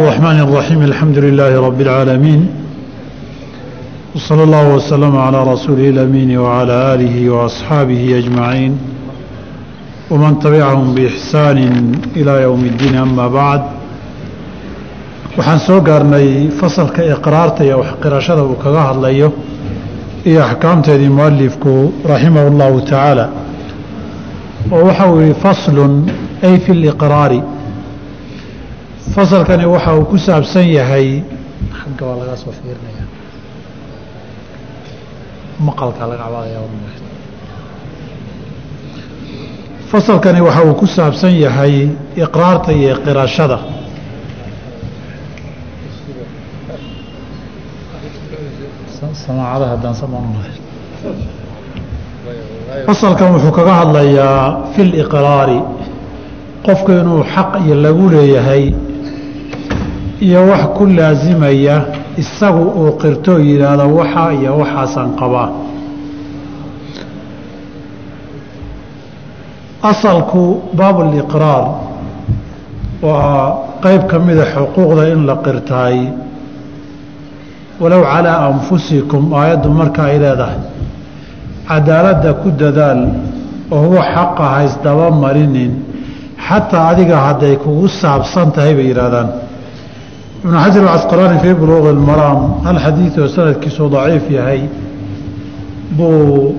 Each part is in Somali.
الرحمن الرحيم الحمد لله رب العالمين وصلى الله وسلم على رسوله الأمين وعلى آله وأصحابه أجمعين ومن تبعهم بإحسان إلى يوم الدين أما بعد waxaan soo gaarnay fasalka iqraarta iyo waxqirashada uu kaga hadlayo iyo axkaamteedii mualifku raximah اllahu tacaala oo waxa uu yihi faslun ay fi liqraari fasalkani waxa uu ku saabsan yahay agga waa laga soo fiirinaya maqalka laga cabaadaya fasalkani waxa uu ku saabsan yahay iqraarta iyo qirashada. Fasalkan wuxuu kaga hadlayaa fi liqraari qofku inuu xaq iyo lagu leeyahay iyo wax ku laasimaya isagu uu qirtoo yidhaahdo waxaa iyo waxaasaan qabaa. Asalku baabuliqraar waa qeyb ka mida xuquuqda in la qirtaay walow calaa anfusikum aayaddu marka ay leedahay cadaaladda ku dadaal oo huwa xaqa haysdaba marinin xataa adiga hadday kugu saabsan tahay bay yidhaahdaan ibnu xajar alcasqalaani fii buluuqi ilmaraam hal xadiidoo sanadkiisu daciif yahay? Buu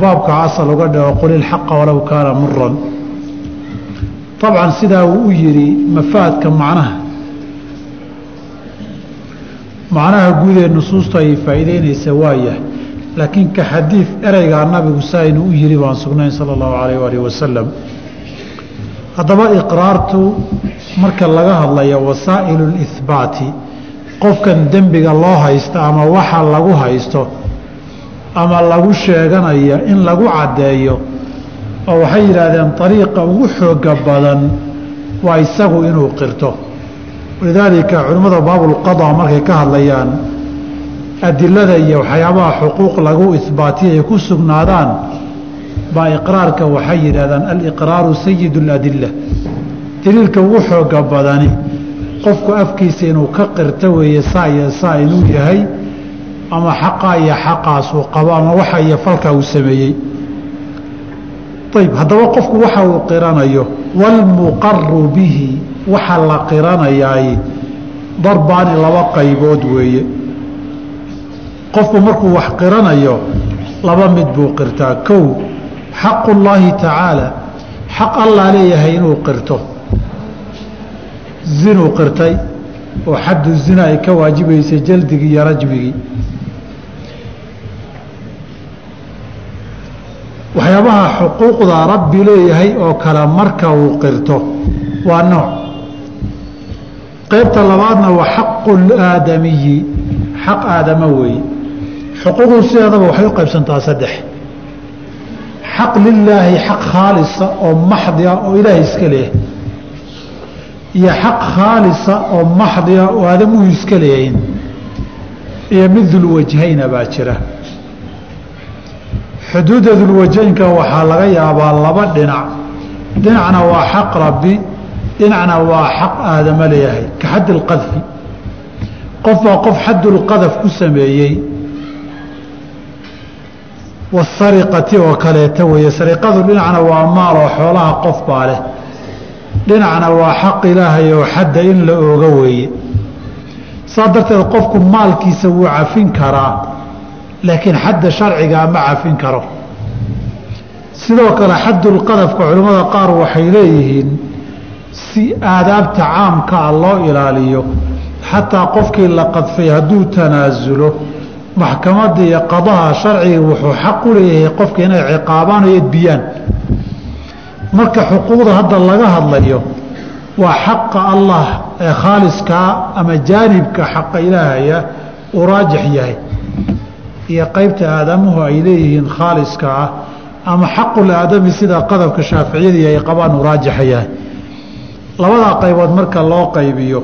baabka asal uga dhigo qul ilxaqa walow kaana muran dabcan sidaa uu u yidhi mafaadka macnaha macnaha guud ee nusuustu ay faa'iideynaysa waayahay laakiin ka xadiid ereygaa nabigu saa u yidhi baan sugnayn sala allahu calayh waalihi wasalam haddaba iqraartu marka laga hadlayo wasaa'ilu lihbaati qofkan dembiga loo haysto ama waxa lagu haysto ama lagu sheeganaya in lagu caddeeyo oo waxay yidhaahdeen ariiqa ugu xooga badan waa isagu inuu qirto. Walidaalika culimmada baabulqada markay ka hadlayaan adilada iyo waxyaabaha xuquuq lagu ihbaatiya ay ku sugnaadaan baa iqraarka waxay yidhahdaan aliqraaru sayid اladila daliilka ugu xooga badani qofku afkiisa inuu ka qirto weeye saa iyo saa inuu yahay ama xaqaa iyo xaqaasuu qabo ama waxa iyo falkaa uu sameeyey. Ayb haddaba qofku waxa uu qiranayo wاlmuqaru bihi waxa la qiranayaay darbaani laba qaybood weeye. Qofku markuu wax qiranayo laba mid buu qirtaa. Kow xaqu llaahi tacaala xaq allaa leeyahay inuu qirto. Zinuu qirtay oo xaddu zina ay ka waajibaysay jaldigii iyo rajmigii waxyaabaha xuquuqda rabbi leeyahay oo kale marka uu qirto waa nooc. Qaybta labaadna waa xaqu aadamiyi xaq aadama weeye. Xuquuqdu sideedaba waxay u qaybsantaa saddex xaq lilaahi xaq khaalisa oo maxdi ah oo ilaahay iska leeyahay. Iyo xaq khaalisa oo maxdi ah oo aadamuhu iska leeyahin iyo mid dulwajhayna baa jira. Xuduudda dulwajaynka waxaa laga yaabaa laba dhinac. Dhinacna waa xaq rabbi dhinacna waa xaq aadama leeyahay ka xaddi اlqadfi qof baa qof xaddulqadaf ku sameeyey wasariqati oo kaleeta weeye. Sariqadu dhinacna waa maal oo xoolaha qof baa leh. Dhinacna waa xaq ilaahay oo xadda in la ooga weeye. Saa darteed qofku maalkiisa wuu cafin karaa laakiin xadda sharcigaa ma cafin karo. Sidoo kale xaddulqadafka culimmada qaar waxay leeyihiin si aadaabta caamkaa loo ilaaliyo. Xataa qofkii la qadfay hadduu tanaasulo maxkamadda iyo qadaha sharciga wuxuu xaq u leeyahay qofka inay ciqaabaan oo edbiyaan marka xuquuqda hadda laga hadlayo waa xaqa allah ee khaaliskaa ama jaanibka xaqa ilaahaya uu raajix yahay. Iyo qeybta aadamuhu ay leeyihiin khaaliska ama xaqul aadami sida qadabka shaaficiyadii ay qabaan uu raajixa yahay. Labadaa qaybood marka loo qaybiyo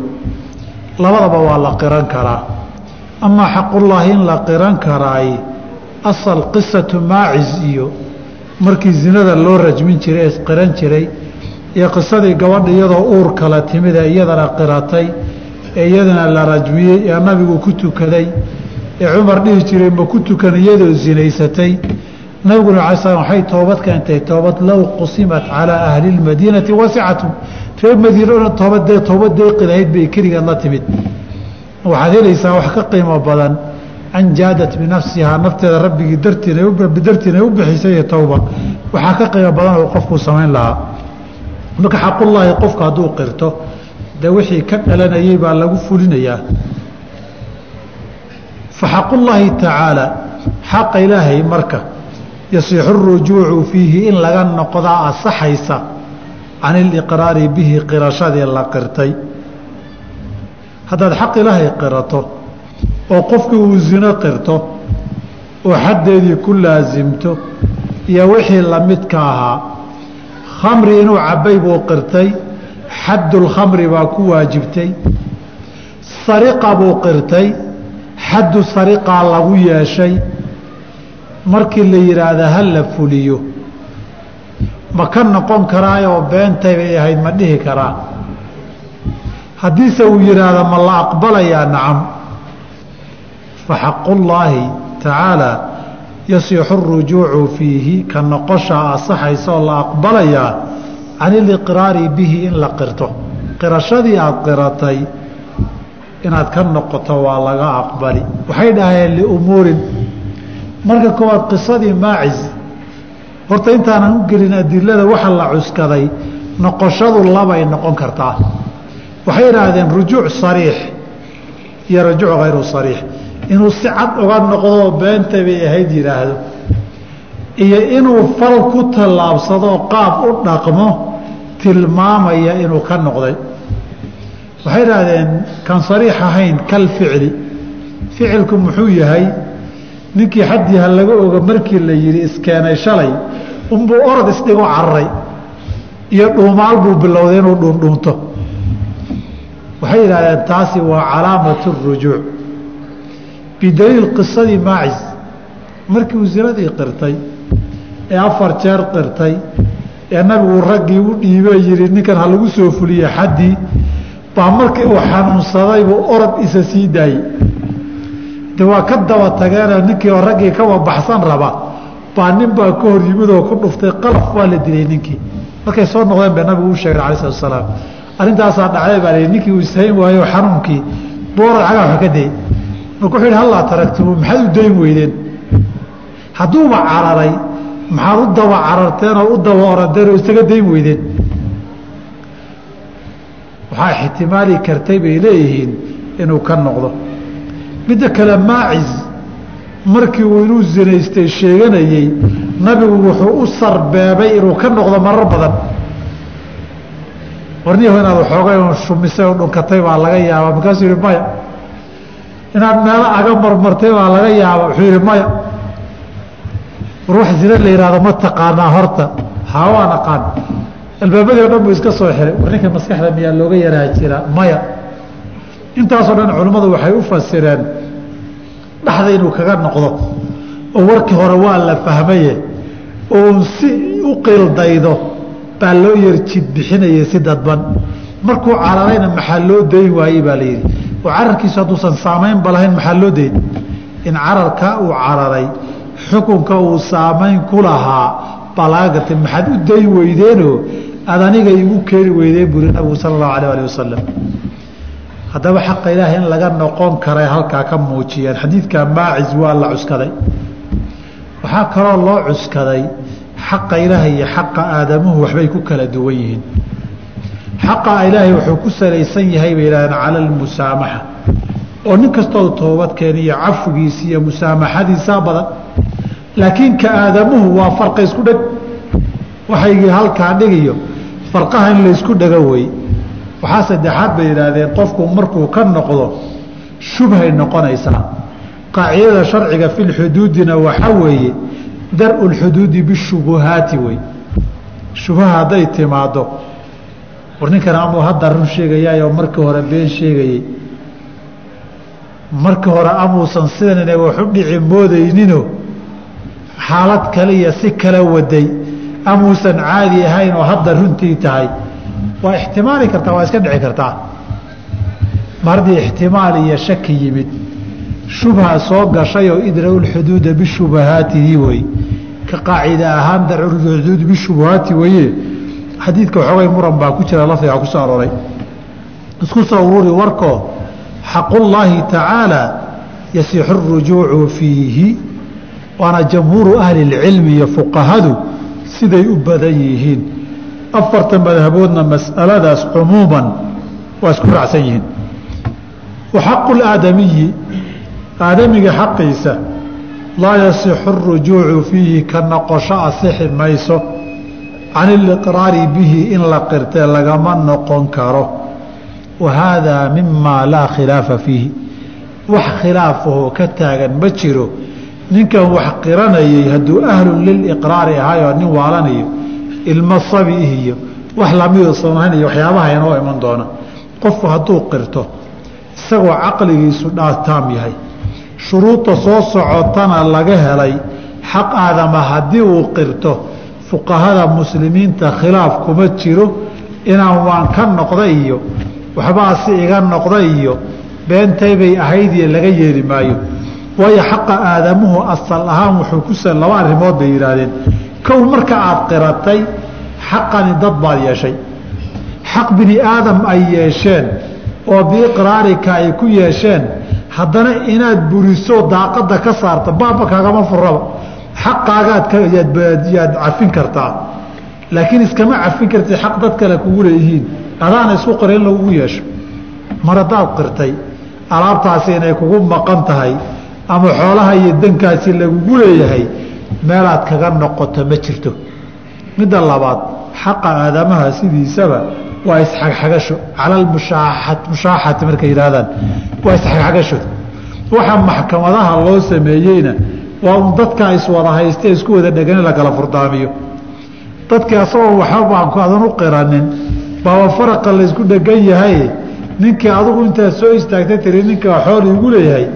labadaba waa la qiran karaa amaa xaqullaahi in la qiran karaay asal qisatu maacis iyo markii zinada loo rajmin jiray isqiran jiray iyo qisadii gabadha iyadoo uur kala timid ee iyadana qiratay ee iyadana la rajmiyey ee nabigu ku tukaday ee cumar dhihi jiray ma ku tukan iyadoo zinaysatay nabiguna ala slam waxay toobad keentay toobad low qusimat calaa ahli lmadiinati wasicatum reer madiinana toobadee toobad deeqi lahayd bay keligeed la timid waxaad helaysaa wax ka qiimo badan an jaadat binafsihaa nafteeda rabbigii dartiina u bixisay towba waxaa ka qiimo badan oo qofkuu samayn lahaa. Marka xaqullaahi qofku hadduu qirto dee wixii ka dhalanayay baa lagu fulinayaa. Fa xaqullaahi tacaala xaqa ilaahay marka yasixu rujuucu fiihi in laga noqdaa asaxaysa can iliqraari bihi qirashadii la qirtay haddaad xaq ilaahay qirato oo qofkii uu zino qirto oo xaddeedii ku laasimto iyo wixii lamidka ahaa khamri inuu cabbay buu qirtay xaddulkhamri baa ku waajibtay sariqa buu qirtay xaddu sariqaa lagu yeeshay markii la yidhaahda ha la fuliyo ma ka noqon karaayoo beentay bay ahayd ma dhihi karaa haddiise uu yidhaahda ma la aqbalayaa nacam. Fa xaqullaahi tacaala yasixu rujuucu fiihi ka noqoshaa asaxaysa oo la aqbalayaa can iliqraari bihi in la qirto. Qirashadii aada qiratay inaad ka noqoto waa laga aqbali. Waxay dhahayeen liumuurin. Marka koowaad qisadii maacis horta intaanan u gelin adilada waxa la cuskaday noqoshadu labay noqon kartaa waxay idhaahdeen rujuuc sariix iyo rujuuc hayru sariix. Inuu si cad uga noqdoo beenta bay ahayd yidhaahdo. Iyo inuu fal ku tallaabsadoo qaab u dhaqmo tilmaamaya inuu ka noqday. Waxay idhaahdeen kan sariix ahayn kal ficli. Ficilku muxuu yahay ninkii xaddii ha laga oga markii la yidhi iskeenay shalay. Unbuu orod isdhigo cararay iyo dhuumaal buu bilowday inuu dhuundhuunto waxay yidhahdeen taasi waa calaamatu rujuuc. Bidaliil qisadii maacis markii uu zinadii qirtay ee afar jeer qirtay ee nabigu raggii u dhiibe yidhi ninkan ha lagu soo fuliye xaddii baa markii uu xanuunsaday buu orod isa sii daayey de waa ka daba tageenoo ninkii raggii ka wabaxsan raba baa nin baa ka hor yimid oo ku dhuftay qalaf waa la dilay ninkii. Markay soo noqdeen bay nabigu u sheegay alai salatu asalaam arrintaasaa dhacday baa ninkii uu ishayn waayo xanuunkii boorad cagaa wax ka dayey marka wuxuu yidhi hallaa taragtumu maxaad u dayn weydeen? Hadduuba cararay maxaad u daba cararteen u daba oradeen oo isaga dayn weydeen? Waxaa ixtimaali kartay bay leeyihiin inuu ka noqdo. Midda kale maacis markii uu inuu zinaystay sheeganayey nabigu wuxuu u sarbeebay inuu ka noqdo marar badan warniyahu inaad waxoogay shumisay oo dhunkatay baa laga yaabaa. Markaasuu yihi maya inaad meelo aga marmartay baa laga yaaba wuxuu yihi maya war wax zina la yihahdo ma taqaanaa horta haa waan aqaan albaabadii o dhan buu iska soo xiray. War ninka maskaxda miyaa looga yaraa jira maya intaasoo dhan culimmadu waxay u fasireen dhaxda inuu kaga noqdo oo warkii hore waa la fahmaye oon si u qildaydo baa loo yar jid bixinayay si dadban. Markuu cararayna maxaa loo dayn waayey baa layidhi oo cararkiisu hadduusan saamaynba lahayn maxaa loo dayn? In cararka uu cararay. Xukunka uu saamayn ku lahaa. Baa laga gartay maxaad u dayn weydeenoo aad aniga igu keeni weydeen buri nabigu sala allahu alah alih wasalam haddaba xaqa ilaahay in laga noqon karay halkaa ka muujiyeen xadiidka maacis waa la cuskaday. Waxaa kaloo loo cuskaday xaqa ilaahay iyo xaqa aadamuhu waxbay ku kala duwan yihiin. Xaqa ilaahay wuxuu ku salaysan yahay bay yidhahdeen cala almusaamaxa oo nin kastoo toobadkeen iyo cafigiisa iyo musaamaxadiisaa badan laakiin ka aadamuhu waa farqa isku dheg. Waxaygii halkaa dhigiyo farqaha in laysku dhego wey. Waxaa saddexaad bay yidhaahdeen qofku markuu ka noqdo shubhay noqonaysaa. Qaacidada sharciga fi lxuduudina waxaa weeye dar-u lxuduudi bishubuhaati wey shubaha hadday timaado war ninkan amuu hadda run sheegayaayoo markii hore been sheegayey markii hore amuusan sidanina waxu dhici moodayninoo xaalad kale iyo si kala waday. Amuusan caadi ahayn oo hadda runtii tahay. Waa ixtimaali kartaa waa iska dhici kartaa. Haddii ixtimaal iyo shaki yimid shubha soo gashayoo idra'u lxuduuda bishubahaatihi wey ka qaacida ahaan darcuxuduud bishubahaati weye xadiidka waxoogay muran baa ku jira lafdiga ku soo isku soo ururi warkoo xaqullaahi tacaala yasixu rujuucu fiihi waana jamhuuru ahli اlcilmi iyo fuqahadu siday u badan yihiin. Afarta madhaboodna mas'aladaas cumuuman waa isku raacsan yihiin. Wa xaqu اlaadamiyi aadamiga xaqiisa laa yasixu اrujuucu fiihi ka noqosho asixi mayso. Can iliqraari bihi in la qirtee lagama noqon karo. Wa haadaa mimaa laa khilaafa fiihi. Wax khilaafahoo ka taagan ma jiro. Ninkan wax qiranayay hadduu ahlun liliqraari ahayoo nin waalanayo ilmo sabi iyo wax lamiduusan ahayn iyo waxyaabaha inoo iman doona. Qofku hadduu qirto isagoo caqligiisu dhaataam yahay shuruudda soo socotana laga helay xaq aadama haddii uu qirto fuqahada muslimiinta khilaaf kuma jiro inaan waan ka noqda iyo waxbaasi iga noqda iyo beentaybay ahayd iyo laga yeeli maayo. Waayo xaqa aadamuhu asal ahaan wuxuu ku laba arrimood bay yidhaahdeen. Kow marka aad qiratay xaqani dad baad yeeshay. Xaq bini aadam ay yeesheen oo biiqraarika ay ku yeesheen haddana inaad buriso daaqada ka saarta baaba kaagama furaba xaqaagaad yaad cafin kartaa. Laakiin iskama cafin kartid xaq dad kale kugu leeyihiin. Adaana isku qira in lagugu yeesho. Mar haddaad qirtay alaabtaasi inay kugu maqan tahay ama xoolaha iyo dankaasi lagugu leeyahay meelaad kaga noqoto ma jirto. Midda labaad xaqa aadamaha sidiisaba waa isxagxagasho cala mushaaxati markay yidhaahdaan. Waa isxagxagasho waxa maxkamadaha loo sameeyeyna waa un dadka iswada haystee isku wada dhegan in la kala furdaamiyo dadkii asagoo waxbabaanku adan u qiranin baaba faraqa laysku dhegan yahay. Ninkii adugu intaad soo istaagtay tiri ninka xool igu leeyahay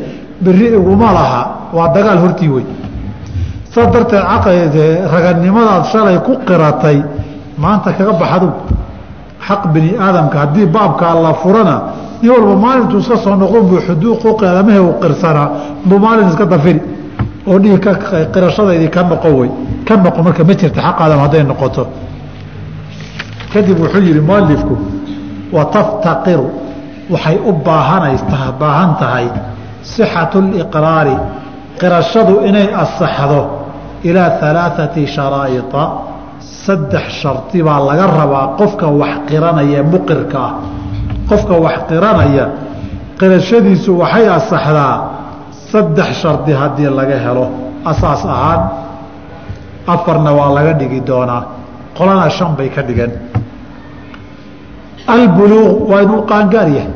beri iguma laha. Waa dagaal hortii wey saas darteed raganimadaad shalay ku qiratay maanta kaga baxadu xaq bini aadamka haddii baabkaa la furana nin walba maalintuu iska soo noqdo buu xuduuqu aadamahe u qirsanaa buu maalin iska dafiri oo dhihi qirashadaydii ka noqo wey ka noqo marka ma jirta xaq aadam hadday noqoto. Kadib wuxuu yihi mualifku wa taftaqiru waxay u baahanaysa baahan tahay sixatu liqraari qirashadu inay asaxdo ilaa alaaثati sharaa'ia saddex shardi baa laga rabaa qofka wax qiranaya muqirka ah. Qofka wax qiranaya qirashadiisu waxay asaxdaa saddex shardi haddii laga helo. Asaas ahaan afarna waa laga dhigi doonaa. Qolana shan bay ka dhigeen albuluuq waa inuu qaangaar yahay.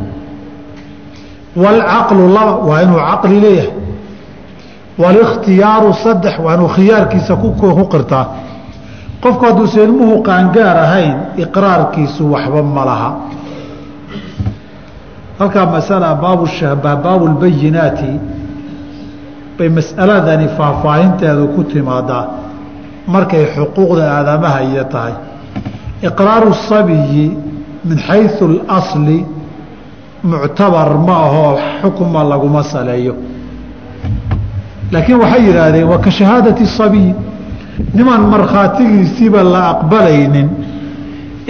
Waalcaqlu laba waa inuu caqli leeyahay. Walikhtiyaaru saddex waa inuu khiyaarkiisa ku qirtaa qofku hadduusa ilmuhu qaangaar ahayn iqraarkiisu waxba ma laha. Halkaa masala baabu lbayinaati bay mas'aladani faahfaahinteedu ku timaadaa markay xuquuqda aadamaha iyo tahay. Iqraaru sabiyi min xayu اlasli muctabar ma ahoo xukuma laguma saleeyo. Laakiin waxay yidhaahdeen waa ka shahaadati sabiyi nimaan markhaatigiisiiba la aqbalaynin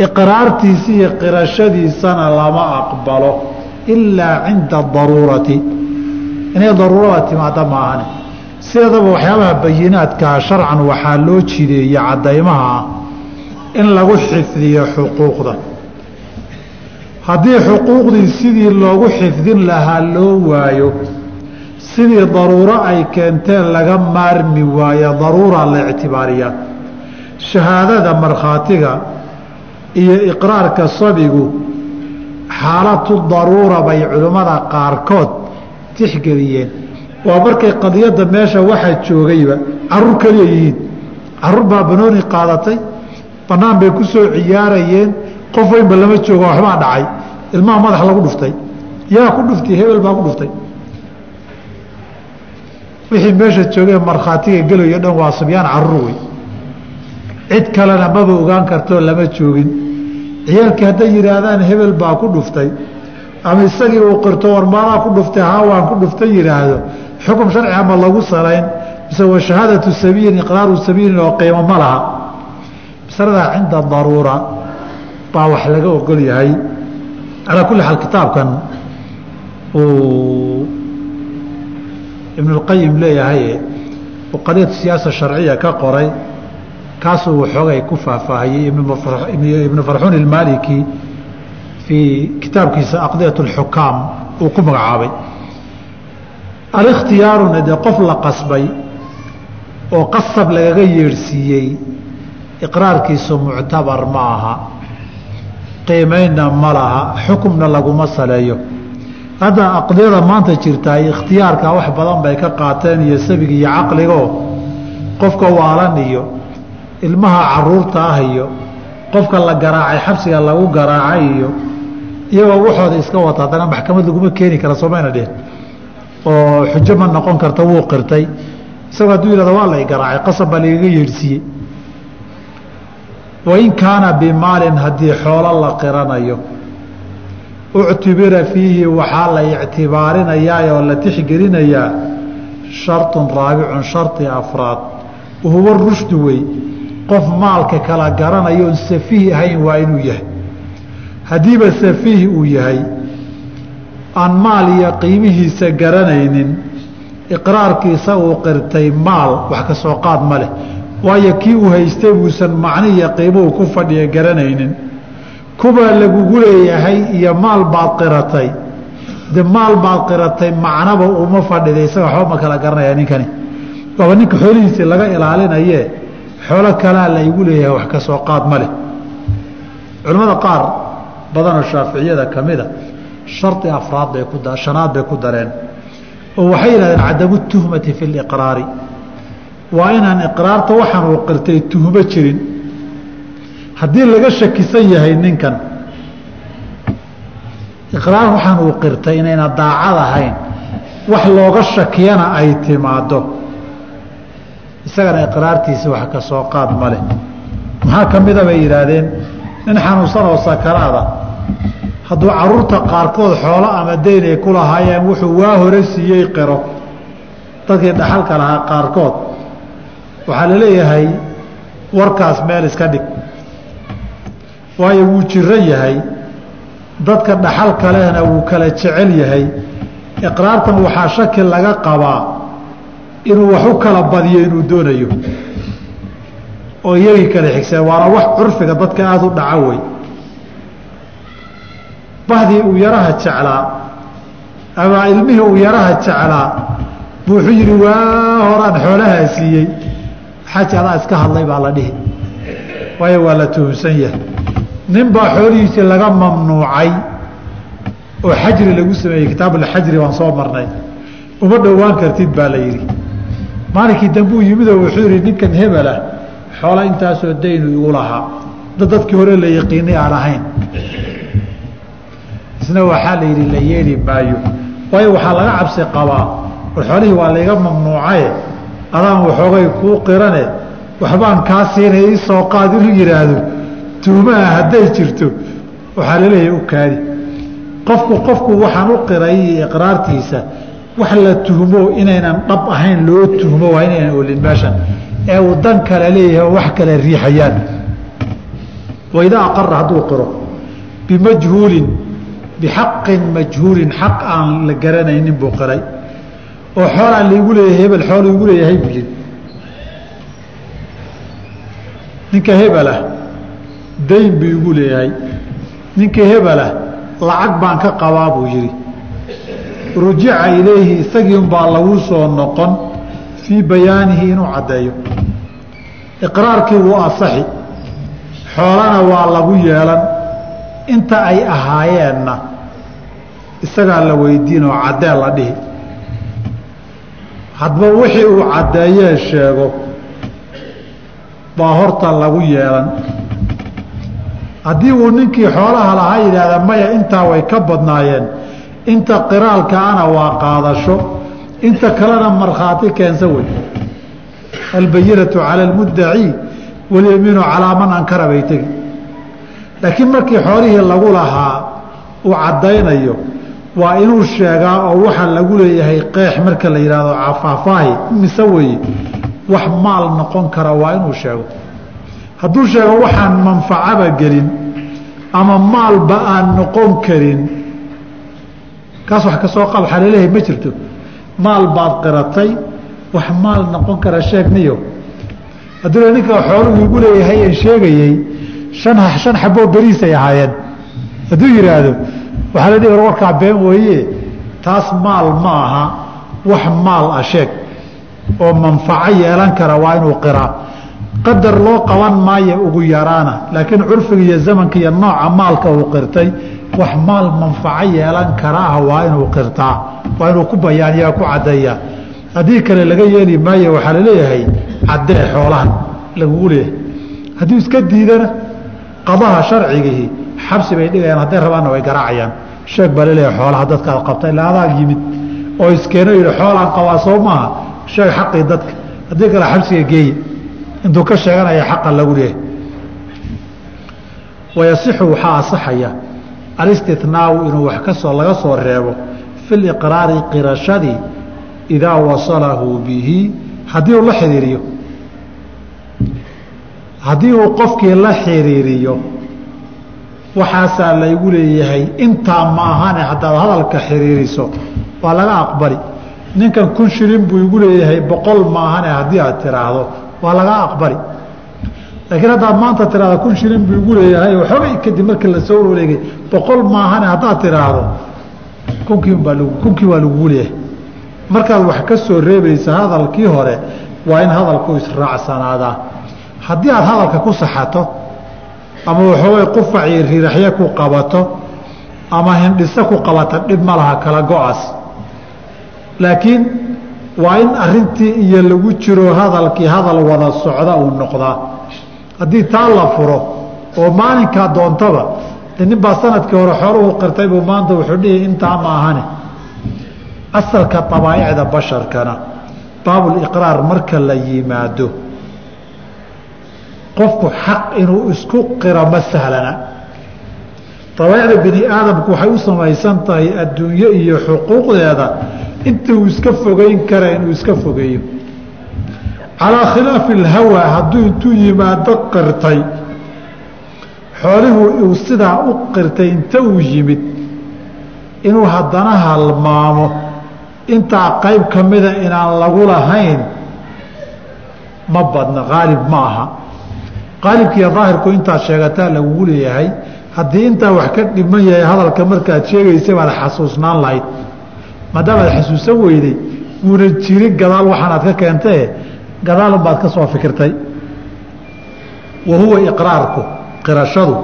iqraartiisi iyo qirashadiisana lama aqbalo ilaa cinda daruurati. Inay daruurada timaada maahane. Sideedaba waxyaabaha bayinaadkaa sharcan waxaa loo jideeya caddaymaha in lagu xifdiyo xuquuqda. Haddii xuquuqdii sidii loogu xifdin lahaa loo waayo sidii daruuro ay keenteen laga maarmi waayo daruura la ictibaariyaa. Shahaadada markhaatiga iyo iqraarka sabigu xaalatu daruura bay culimmada qaarkood tixgeliyeen. Waa markay qadiyadda meesha waxaa joogayba carruur keliya yihiin. Caruur baa banooni qaadatay bannaan bay ku soo ciyaarayeen qof weynba lama jooga waxbaa dhacay. Ilmaha madax lagu dhuftay. Yaa ku dhuftay hebel baa ku dhuftay wixii meesha joogee markhaatiga gelayo dhan waa subyaan carruur wey cid kalena maba ogaan kartoo lama joogin. Ciyaalkii hadday yidhaahdaan hebel baa ku dhuftay ama isagii uu qirto warmaadaa ku dhuftay haawaan ku dhuftay yidhaahdo xukum sharci ama lagu salayn mise wa shahaadatu sabiilin iqraaru sabiilin oo qiimo ma laha. Masaladaa cinda daruura baa wax laga ogol yahay. Calaa kulli xaal kitaabkan uu ibnulqayim leeyahay uu qadiyatu siyaasa sharciya ka qoray kaasuu waxoogay ku faahfaahiyey ibnu farxuun ilmaliki fii kitaabkiisa aqdiyat اlxukaam uu ku magacaabay. Alikhtiyaaruna dee qof la qasbay oo qasab lagaga yeedhsiiyey iqraarkiisu muctabar ma aha qiimaynna ma laha xukumna laguma saleeyo hadda aqdiyada maanta jirtaa ikhtiyaarka wax badan bay ka qaateen iyo sabiga iyo caqligoo qofka waalan iyo ilmaha carruurta ah iyo qofka la garaacay xabsiga lagu garaacay iyo iyagoo waxooda iska wata. Haddana maxkamad laguma keeni kara soomayna dheh. Oo xujo ma noqon karta wuu qirtay. Isagoo hadduu yihahdo waa lay garaacay qasab baa lagaga yeedhsiiyey. Wain kaana bimaalin haddii xoolo la qiranayo uctubira fiihi waxaa la ictibaarinayaa oo la tixgelinayaa sharطun raabicun shardi afraad. Wahuwa rushdu wey qof maalka kala garanayo oon safiih ahayn waa inuu yahay. Haddiiba safiih uu yahay aan maal iyo qiimihiisa garanaynin iqraarkiisa uu qirtay maal wax ka soo qaad ma leh waayo kii uu haystay buusan macni iyo qiimuhu ku fadhiya garanaynin kubaa lagugu leeyahay iyo maal baad qiratay. De maal baad qiratay macnaba uma fadhida isaga waxba ma kala garanaya ninkani. Waaba ninka xoolihiisii laga ilaalinaye xoolo kalaa la igu leeyahay wax ka soo qaad ma leh. Culimmada qaar badanoo shaaficiyada ka mida shardi afraad bay ku shanaad bay ku dareen. Oo waxay yidhahdeen cadamu tuhmati fi liqraari waa inaan iqraarta waxaan uu qirtay tuhmo jirin haddii laga shakisan yahay ninkan iqraar waxaan uu qirtay inayna daacad ahayn. Wax looga shakiyana ay timaado isagana iqraartiisa wax ka soo qaad ma leh. Maxaa ka mida bay yidhaahdeen nin xanuunsan oo sakaraada hadduu carruurta qaarkood xoolo ama deyn ay ku lahaayeen wuxuu waa hore siiyey qiro. Dadkii dhaxalka lahaa qaarkood waxaa la leeyahay warkaas meel iska dhig waayo wuu jiran yahay. Dadka dhaxalka lehna wuu kala jecel yahay. Iqraartan waxaa shaki laga qabaa inuu wax u kala badiyo inuu doonayo. Oo iyagii kala xigseen waana wax curfiga dadka aada u dhaca wey bahdii uu yaraha jeclaa ama ilmihii uu yaraha jeclaa buu wuxuu yidhi waa horaan xoolahaa siiyey. Xaji adaa iska hadlay baa la dhihi. Waayo waa la tuhunsan yahay nin baa xoolihiisii laga mamnuucay oo xajri lagu sameeyey kitaabulxajri waan soo marnay. Uma dhowaan kartid baa la yidhi. Maalinkii dambuu yimidoo wuxuu yidhi ninkan hebelah xoola intaasoo daynu igu lahaa. Dad dadkii hore la yaqiinay aan ahayn. Isna waxaa la yidhi la yeeli maayo. Waayo waxaa laga cabsi qabaa war xoolihii waa layga mamnuucaye. Adaan waxoogay kuu qirane. Waxbaan kaa siinay isoo qaad inuu yidhaahdo tuumaha hadday jirto waxaa la leeyahay u kaadi qofku qofku waxaan u qiray iqraartiisa wax la tuhmo inaynan dhab ahayn loo tuhmo waa inaynan olin meeshan. Ee uu dan kale leeyahay wax kale riixayaan. Waidaa aqara hadduu qiro bimajhuulin bixaqin majhuulin xaq aan la garanaynin buu qiray. Oo xoolaan laigu leeyahay hebel xool igu leeyahay buu yidhi ninka hebelah dayn buu igu leeyahay. Ninka hebelah lacag baan ka qabaa buu yidhi. Rujica ilayhi isagii unbaa lagu soo noqon fii bayaanihi inuu caddeeyo. Iqraarkii wuu asaxi. Xoolana waa lagu yeelan. Inta ay ahaayeenna isagaa la weydiinoo caddee la dhihi. Hadba wixii uu caddeeyee sheego baa horta lagu yeelan haddii uu ninkii xoolaha lahaa yidhaahda maya intaa way ka badnaayeen. Inta qiraalkaana waa qaadasho. Inta kalena markhaati keensa wey. Albayinatu cala almuddaci walyamiinu calaa man ankara bay tegi. Laakiin markii xoolihii lagu lahaa uu caddaynayo waa inuu sheegaa oo waxa lagu leeyahay qeex marka la yidhahdo faahfaahi mise weeye wax maal noqon kara waa inuu sheego hadduu sheego waxaan manfacaba gelin ama maalba aan noqon karin. Kaas wax ka soo qab waxaa la leeyahay ma jirto. Maal baad qiratay wax maal noqon kara sheegniyo hadduu le ninka xooluhu igu leeyahay aan sheegayey shan shan xaboo beriisay ahaayeen. Hadduu yidhaahdo waxaa la dhihi war warkaa been weeye taas maal ma aha wax maal ah sheeg. Oo manfaco yeelan kara waa inuu qiraa qadar loo qaban maayo ugu yaraana. Laakiin curfiga iyo zamanka iyo nooca maalka uu qirtay wax maal manfaco yeelan kara ah waa inuu qirtaa waa inuu ku bayaaniyaa ku caddeeyaa. Haddii kale laga yeeli maayo waxaa la leeyahay caddee xoolahan lagugu leeyahay hadduu iska diidana qadaha sharcigihii xabsi bay dhigayaan hadday rabaanna way garaacayaan. Sheeg baa la leeyahay xoolaha dadkaad qabta ilaa adaag yimid. Oo iskeeno yidhi xoolaan qabaa soo maaha. Sheeg xaqii dadka. Haddii kale xabsiga geeye intuu ka sheeganaya xaqa lagu leeyahay. Wayasixu waxaa asaxaya alistinaau inuu wax ka soo laga soo reebo fi liqraari qirashadii idaa wasalahu bihi haddii uu la xiriiriyo haddii uu qofkii la xiriiriyo waxaasaa laygu leeyahay intaa ma ahane haddaad hadalka xiriiriso waa laga aqbali. Ninkan kun shilin buu igu leeyahay boqol maahane haddii aad tiraahdo waa laga aqbali. Laakiin haddaad maanta tiraahdo kun shilin buu igu leeyahay waxoogay kadib markii la wareegay boqol maahane haddaad tiraahdo kunkiibaa kunkii waa lagugu leeyahay. Markaad wax ka soo reebaysa hadalkii hore waa in hadalku israacsanaadaa haddii aad hadalka ku saxato ama waxoogay qufacii riraxye ku qabato ama hindhiso ku qabata dhib ma laha kala go'aas. Laakiin waa in arintii iyo lagu jiro hadalkii hadal wada socda uu noqdaa. Haddii taa la furo oo maalinkaa doontaba nin baa sannadkii hore xooluhu qirtay buu maanta wuxuu dhihi intaa ma asalka abaaicda basharkana baabuliqraar marka la yimaado qofku xaq inuu isku qiro ma sahlana. Abaicda bini aadamku waxay u samaysan tahay adduunyo iyo xuquuqdeeda inta uu iska fogeyn kara inuu iska fogeeyo. Calaa khilaafi alhawa hadduu intuu yimaado qirtay xoolihuu uu sidaa u qirtay inta uu yimid inuu haddana halmaamo. Intaa qayb ka mida inaan lagu lahayn ma badna qaalib ma aha. Qaalibkiiyo daahirku intaad sheegataa lagugu leeyahay. Haddii intaa wax ka dhiman yahay hadalka markaad sheegaysa baad xasuusnaan lahayd maadaamaad xasuusan weyday wuuna jirin gadaal waxaanaad ka keentae gadaalun baad ka soo fikirtay. Wa huwa iqraarku qirashadu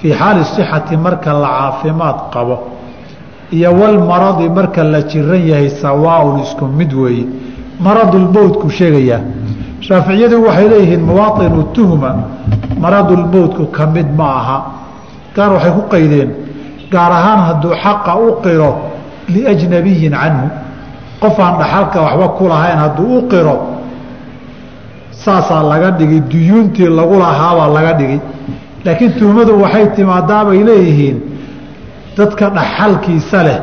fii xaali sixati marka la caafimaad qabo iyo walmaradi marka la jiran yahay sawaaun isku mid weeye. Maradulmowtku sheegayaa shaaficiyadu waxay leeyihiin muwaainu tuhma maradulmowtku ka mid ma aha. Gaar waxay ku qaydeen gaar ahaan hadduu xaqa u qiro liajnabiyin canhu qof aan dhaxalka waxba ku lahayn hadduu u qiro saasaa laga dhigay duyuuntii lagu lahaabaa laga dhigay. Laakiin tuhmadu waxay timaadaabay leeyihiin dadka dhaxalkiisa leh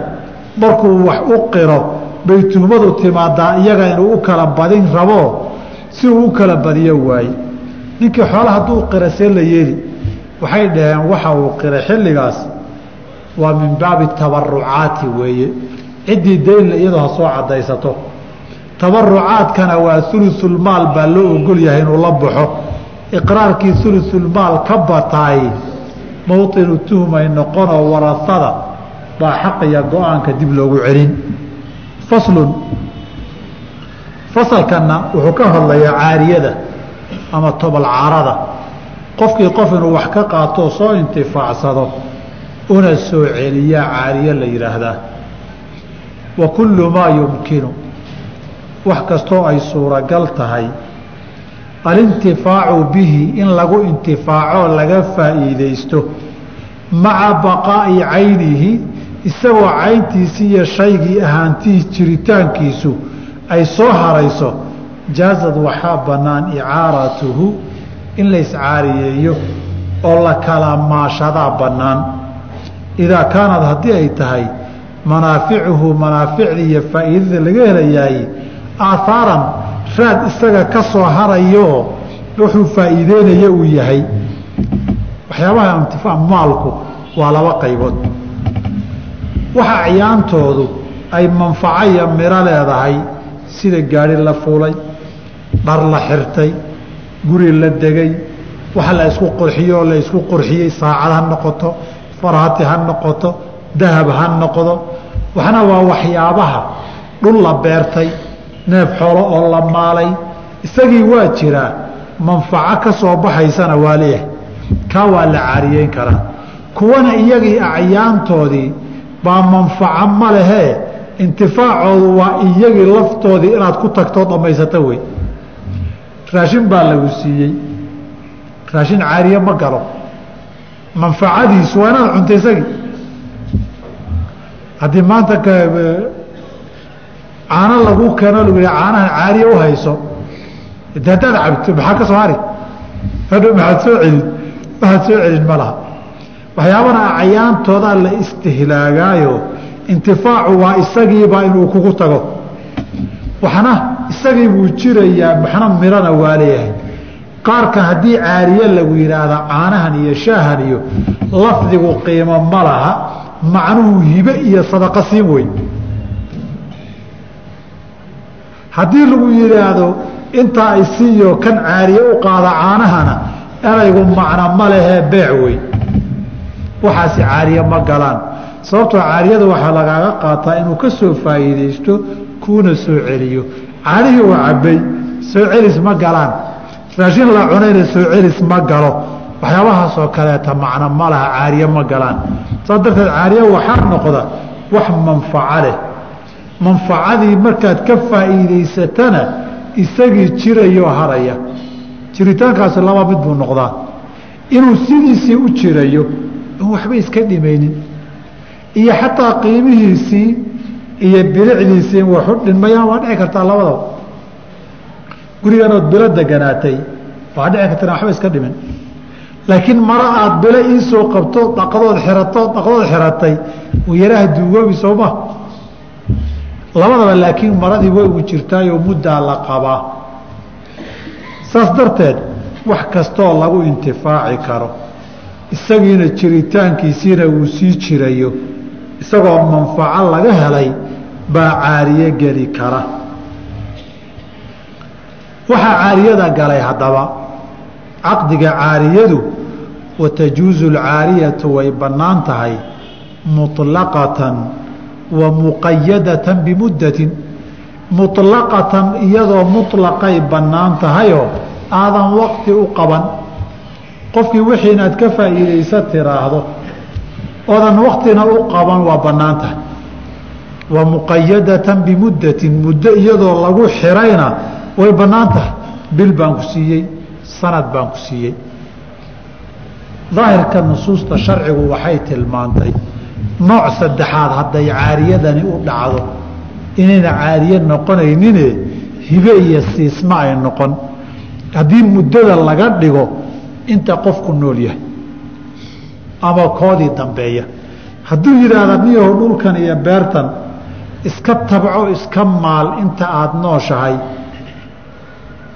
markuu wax u qiro bay tuhmadu timaadaa iyaga inuu u kala badin rabo si uu u kala badiyo waaye ninkii xoola hadduu qira see la yeeli waxay dhaheen waxa uu qiray xilligaas waa min baabi tabarucaati weeye. Ciddii daynla iyadoo ha soo cadaysato tabarucaadkana waa ulusulmaal baa loo ogol yahay inuu la baxo. Iqraarkii ulusulmaal ka bataay mowطinu tuhmay noqonoo warasada baa xaqiya go'aanka dib loogu celin. Faslun fasalkanna wuxuu ka hadlayaa caariyada ama tobalcarada qofkii qof inuu wax ka qaatoo soo intifaacsado una soo celiyaa caariye la yidhaahdaa wa kullu maa yumkinu. Wax kastoo ay suuragal tahay. Alintifaacu bihi in lagu intifaacoo laga faa'iidaysto. Maca baqaa'i caynihi isagoo cayntiisii iyo shaygii ahaantihi jiritaankiisu ay soo harayso jaazad waxaa bannaan icaaratuhu in la iscaariyeeyo oo la kala maashadaa bannaan idaa kaanad haddii ay tahay manaaficuhu manaaficda iyo faa'iidada laga helayaay aahaaran raad isaga ka soo harayooo wuxuu faa'iideynaya uu yahay waxyaabaha intifaac maalku waa laba qaybood waxa acyaantoodu ay manfaco iyo miro leedahay sida gaari la fuulay dhar la xirtay guri la degay waxa la isku qurxiyo oo la isku qurxiyey saacad ha noqoto faraati ha noqoto dahab ha noqdo waxna waa waxyaabaha dhul la beertay neef xoolo oo la maalay isagii waa jiraa manfaco ka soo baxaysana waa leeyahay kaa waa la caariyeyn karaa. Kuwana iyagii acyaantoodii baa manfaco ma lehee intifaacoodu waa iyagii laftoodii inaad ku tagtoo dhammaysato wey. Raashin baa lagu siiyey. Raashin caariye ma galo manfacadiisu waa inaad cunta isagii haddii maanta caano lagu keeno yih caanahan caariye u hayso haddaad cabto maxaa ka soo hari? Hadho maxaad soo celin waxaad soo celin ma laha. Waxyaabana acyaantoodaa la istihlaagaayo intifaacu waa isagiibaa inuu kugu tago. Waxna isagii buu jirayaa maxna mirana waa leeyahay qaarkan haddii caariye lagu yidhaahda caanahan iyo shaahan iyo lafdigu qiimo ma laha macnuhu hibe iyo sadaqo siin wey haddii lagu yidhaahdo intaa isiiyo kan caariye u qaada caanahana eraygu macno ma lehee beec wey waxaasi caariye ma galaan. Sababtoo caariyada waxaa lagaaga qaataa inuu ka soo faa'iidaysto kuuna soo celiyo. Caanihii uu cabbay soo celis ma galaan raashin la cunayna soo celis ma galo. Waxyaabahaasoo kaleeta macno ma laha caariye ma galaan. Saas darteed caariye waxaa noqda wax manfaco leh. Manfacadii markaad ka faa'iidaysatana isagii jirayoo haraya. Jiritaankaasi laba mid buu noqdaa. Inuu sidiisii u jirayo in waxba iska dhimaynin. Iyo xataa qiimihiisii iyo bilicdiisii waxu dhinmayaan waa dhici kartaa labadaba guriganood bilo deganaatay. Waa dhici karta in waxba iska dhimin. Laakiin maro aada bilo iisoo qabto dhaqadood xirato dhaqadood xiratay yaraha duugoobi sooma. Labadaba laakiin maradii way ugu jirtaayoo muddaa la qabaa saas darteed wax kastoo lagu intifaaci karo isagiina jiritaankiisiina uu sii jirayo isagoo manfaco laga helay baa caariye geli kara waxaa caariyada galay haddaba caqdiga caariyadu watajuusu alcaariyatu way bannaan tahay muطlaqatan wa muqayadatan bimuddatin muطlaqatan iyadoo muطlaqay bannaan tahayoo aadan waqti u qaban qofkii wixii inaad ka faa'iidaysa tiraahdo oodan waktina u qaban waa bannaan tahay wa muqayadatan bimuddatin muddo iyadoo lagu xirayna way bannaan tahay bil baan ku siiyey sanad baan ku siiyey. Daahirka nusuusta sharcigu waxay tilmaantay nooc saddexaad hadday caariyadani u dhacdo. Inayna caariye noqonaynine hibe iyo siisma ay noqon. Haddii muddada laga dhigo inta qofku nool yahay ama koodii dambeeya. Hadduu yidhaahda niyaho dhulkan iyo beertan iska tabco iska maal inta aada nooshahay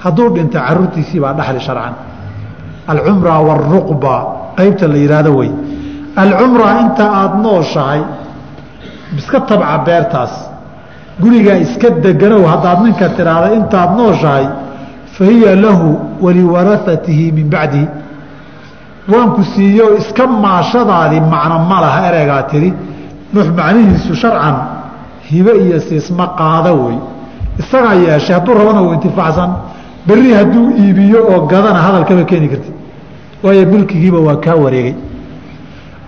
hadduu dhinta caruurtiisii baa dhaxli sharcan. Alcumra waaruqba qaybta la yidhaahdo wey. Alcumra inta aada nooshahay iska tabca beertaas gurigaa iska deganow haddaad ninka tidhaahda intaad nooshahay fa hiya lahu waliwarahatihi min bacdihi waanku siiyo iska maashadaadii macno ma laha ereygaa tiri. Nuux macnihiisu sharcan hibe iyo siisma qaada wey. Isagaa yeeshay hadduu rabana u intifaacsan berri hadduu iibiyo oo gadana hadalkama keeni karti waayo milkigiiba waa kaa wareegay.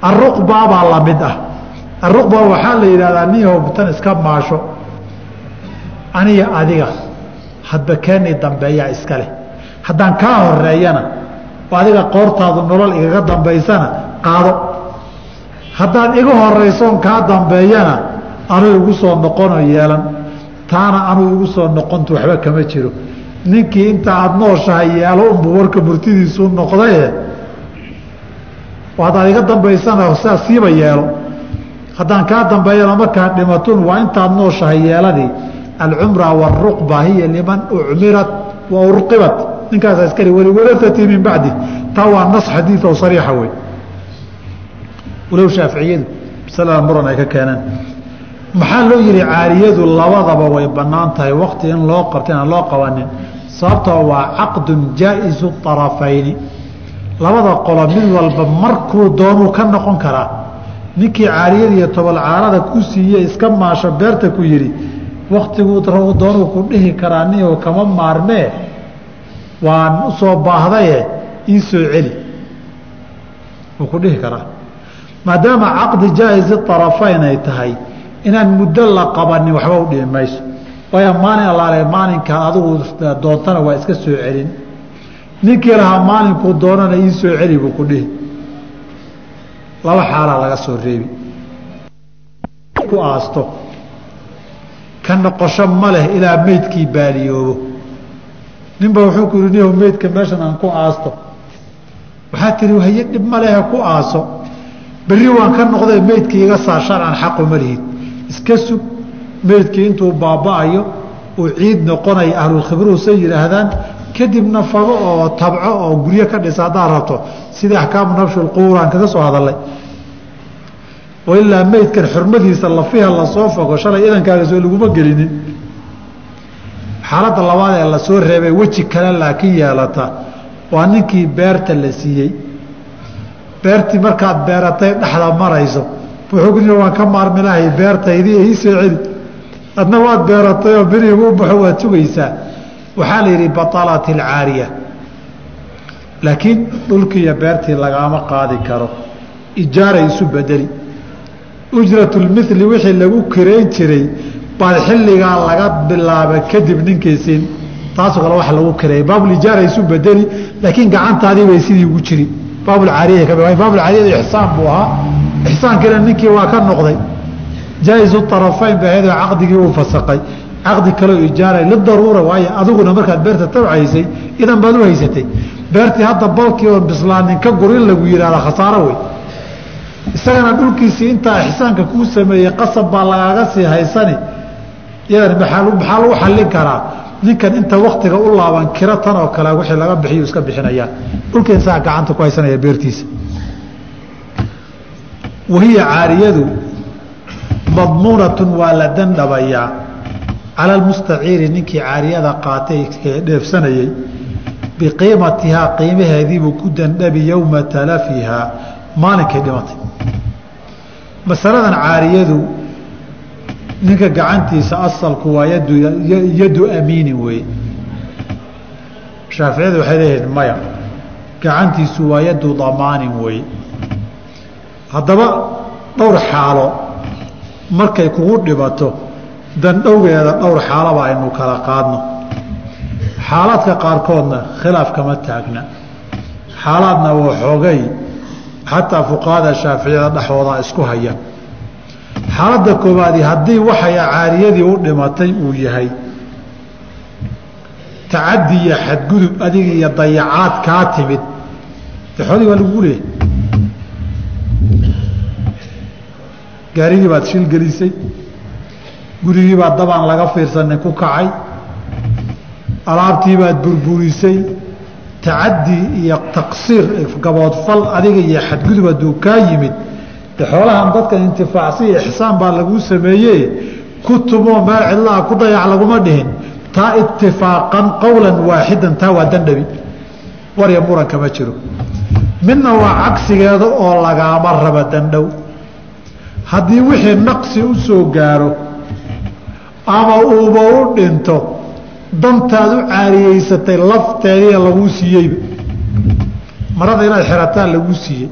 Aruqbaa baa la mid ah. Aruqba waxaa la yidhahdaa niyahow tan iska maasho. Aniga adiga hadba keeni dambeeyaa iska leh. Haddaan kaa horeeyana oo adiga qoortaadu nolol igaga dambaysana qaado. Haddaad iga horaysoon kaa dambeeyana anuu igu soo noqonoo yeelan. Taana anuu igu soo noqontu waxba kama jiro ninkii inta aada nooshahay yeelo unbu warka murtidiisuu noqdaye oo haddaad iga dambaysana sidaas siiba yeelo. Haddaan kaa dambeeyana markaad dhimatun waa intaad nooshahay yeeladii alcumra waaruqba hiya liman ucmirat wa urqibat. Ninkaas askari min bacdi. Taa waa nas xadiid oo sariixa wey walow shaaficiyadu masalada muran ay ka keeneen maxaa loo yihi caariyadu labadaba way bannaan tahay wakti in loo qabta inaan loo qabanin. Sababtoo waa caqdun jaa-isu طarafayni labada qolo mid walba markuu doonuu ka noqon karaa. Ninkii caariyada iyo tobolcaarada ku siiye iska maasho beerta ku yidhi waktiguu doonuu ku dhihi karaa niyow kama maarmee? Waan u soo baahdaye ii soo celi. Wuu ku dhihi karaa. Maadaama caqdi jaa-isi طarafayn ay tahay inaan muddo la qabanin waxba u dhihi mayso. Waayo maalin allaale maalinkaa adigu doontana waa iska soo celin. Ninkii lahaa maalinkuu doonana ii soo celi buu ku dhihi. Laba xaalaa laga soo reebi. Ku aasto. Ka noqosho ma leh ilaa meydkii baaliyoobo. Ninba wuxuu ku yihi niyow meydka meeshan aan ku aasto. Waxaa tihi haye dhib ma lehe ku aaso. Berri waan ka noqday meydkii iga saar sharcan xaqu ma lihid iska sug. Meydkii intuu baaba'ayo uu ciid noqonaya ahlulkhibruhu say yidhaahdaan kadibna fago oo tabco oo guryo ka dhisa haddaad rabto sidii axkaamu nabshulqubuur aan kaga soo hadalnay oo ilaa meydkan xurmadiisa lafiha la soo fogo shalay idankaaga soo laguma gelinin xaaladda labaad ee la soo reebay weji kale laakiin yeelata waa ninkii beerta la siiyey. Beertii markaad beeratay dhexda marayso wuxuu waan ka maarmi lahay beertaydii ii soo celi adna waad beeratay oo berihigu u baxo waad sugaysaa. Waxaa la yidhi batalat alcaariya laakiin dhulkii iyo beertii lagaama qaadi karo. Ijaaray isu bedeli ujratulmili wixii lagu kirayn jiray baad xilligaa laga bilaaba kadib ninkiisiin taasoo kale waa lagu kireeyay baabulijaara isu bedeli laakiin gacantaadii bay sidii ugu jiri baabulcaariya ka baabulcaariyada ixsaan buu ahaa ixsaankiina ninkii waa ka noqday. Jaa-isu طarafayn ba ahaydoo caqdigii uu fasaqay. Caqdi kaleo ijaaray lidaruura waayo adiguna markaad beerta tabcaysay idan baad u haysatay. Beertii hadda balkii oon bislaanin ka gur in lagu yidhahda khasaaro wey isagana dhulkiisii intaa ixsaanka kuu sameeyey qasab baa lagaaga sii haysani. Iyadan maxaa lagu xallin karaa? Ninkan inta waktiga u laaban kiro tan oo kale wixii laga bixiyu iska bixinayaan dhulka insaga gacanta ku haysanaya beertiisa wahiya caariyadu madmuunatun waa la dandhabayaa cala almustaciiri ninkii caariyada qaatay dheefsanayey biqiimatihaa qiimaheediibuu ku dandhabi yowma talafihaa maalinkay dhimatay. Masaladan caariyadu ninka gacantiisa asalku waa yadu amiinin weeye shaaficiyadu waxay leeyihiin maya gacantiisu waa yadu damaanin weeye haddaba dhowr xaalo markay kugu dhibato dandhowgeeda dhowr xaalaba aynu kala qaadno. Xaalaadka qaarkoodna khilaaf kama taagna. Xaalaadna waa xoogay xataa fuqahada shaaficiyada dhexoodaa isku haya xaaladda koowaadi haddii waxay caariyadii u dhimatay uu yahay tacadi iyo xadgudub adiga iyo dayacaad kaa timid de xoolihii waa lagugu leeyahy gaarigii baad shil gelisay. Gurigii baad dabaan laga fiirsanin ku kacay. Alaabtii baad burburisay. Tacadi iyo taqsiir gaboodfal adiga iyo xadgudub hadduu kaa yimid de xoolahan dadkan intifaacsiya ixsaan baa laguu sameeye ku tumoo meel cidlaha ku dayac laguma dhihin. Taa itifaaqan qowlan waaxidan taa waa dandhabi warya muranka ma jiro. Midna waa cagsigeeda oo lagaama raba dandhow haddii wixii naqsi u soo gaaro ama uuba u dhinto dantaad u caariyeysatay lafteediia laguu siiyeyba marada inaad xirataa laguu siiyey.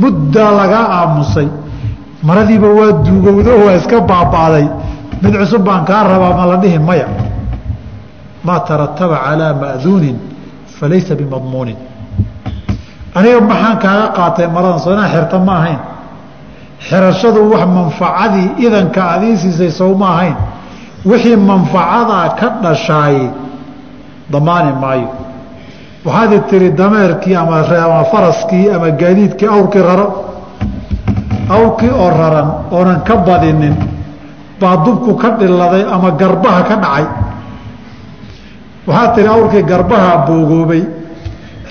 Muddaa lagaa aamusay. Maradiiba waa duugowdo waa iska baaba'day. Mid cusub baan kaa rabaa ma la dhihi maya. Maa tarataba calaa ma'duunin falaysa bimadmuunin aniga maxaan kaaga qaatay maradan soo inaan xirta ma ahayn xirashadu wax manfacadii idanka aad ii siisay ahayn. Wixii manfacadaa ka dhashaay damaani maayo. Waxaad tiri dameerkii ama faraskii ama gaadiidkii awrkii raro. Awrkii oo raran oonan ka badinin baa dubku ka dhiladay ama garbaha ka dhacay. Waxaad tihi awrkii garbaha boogoobay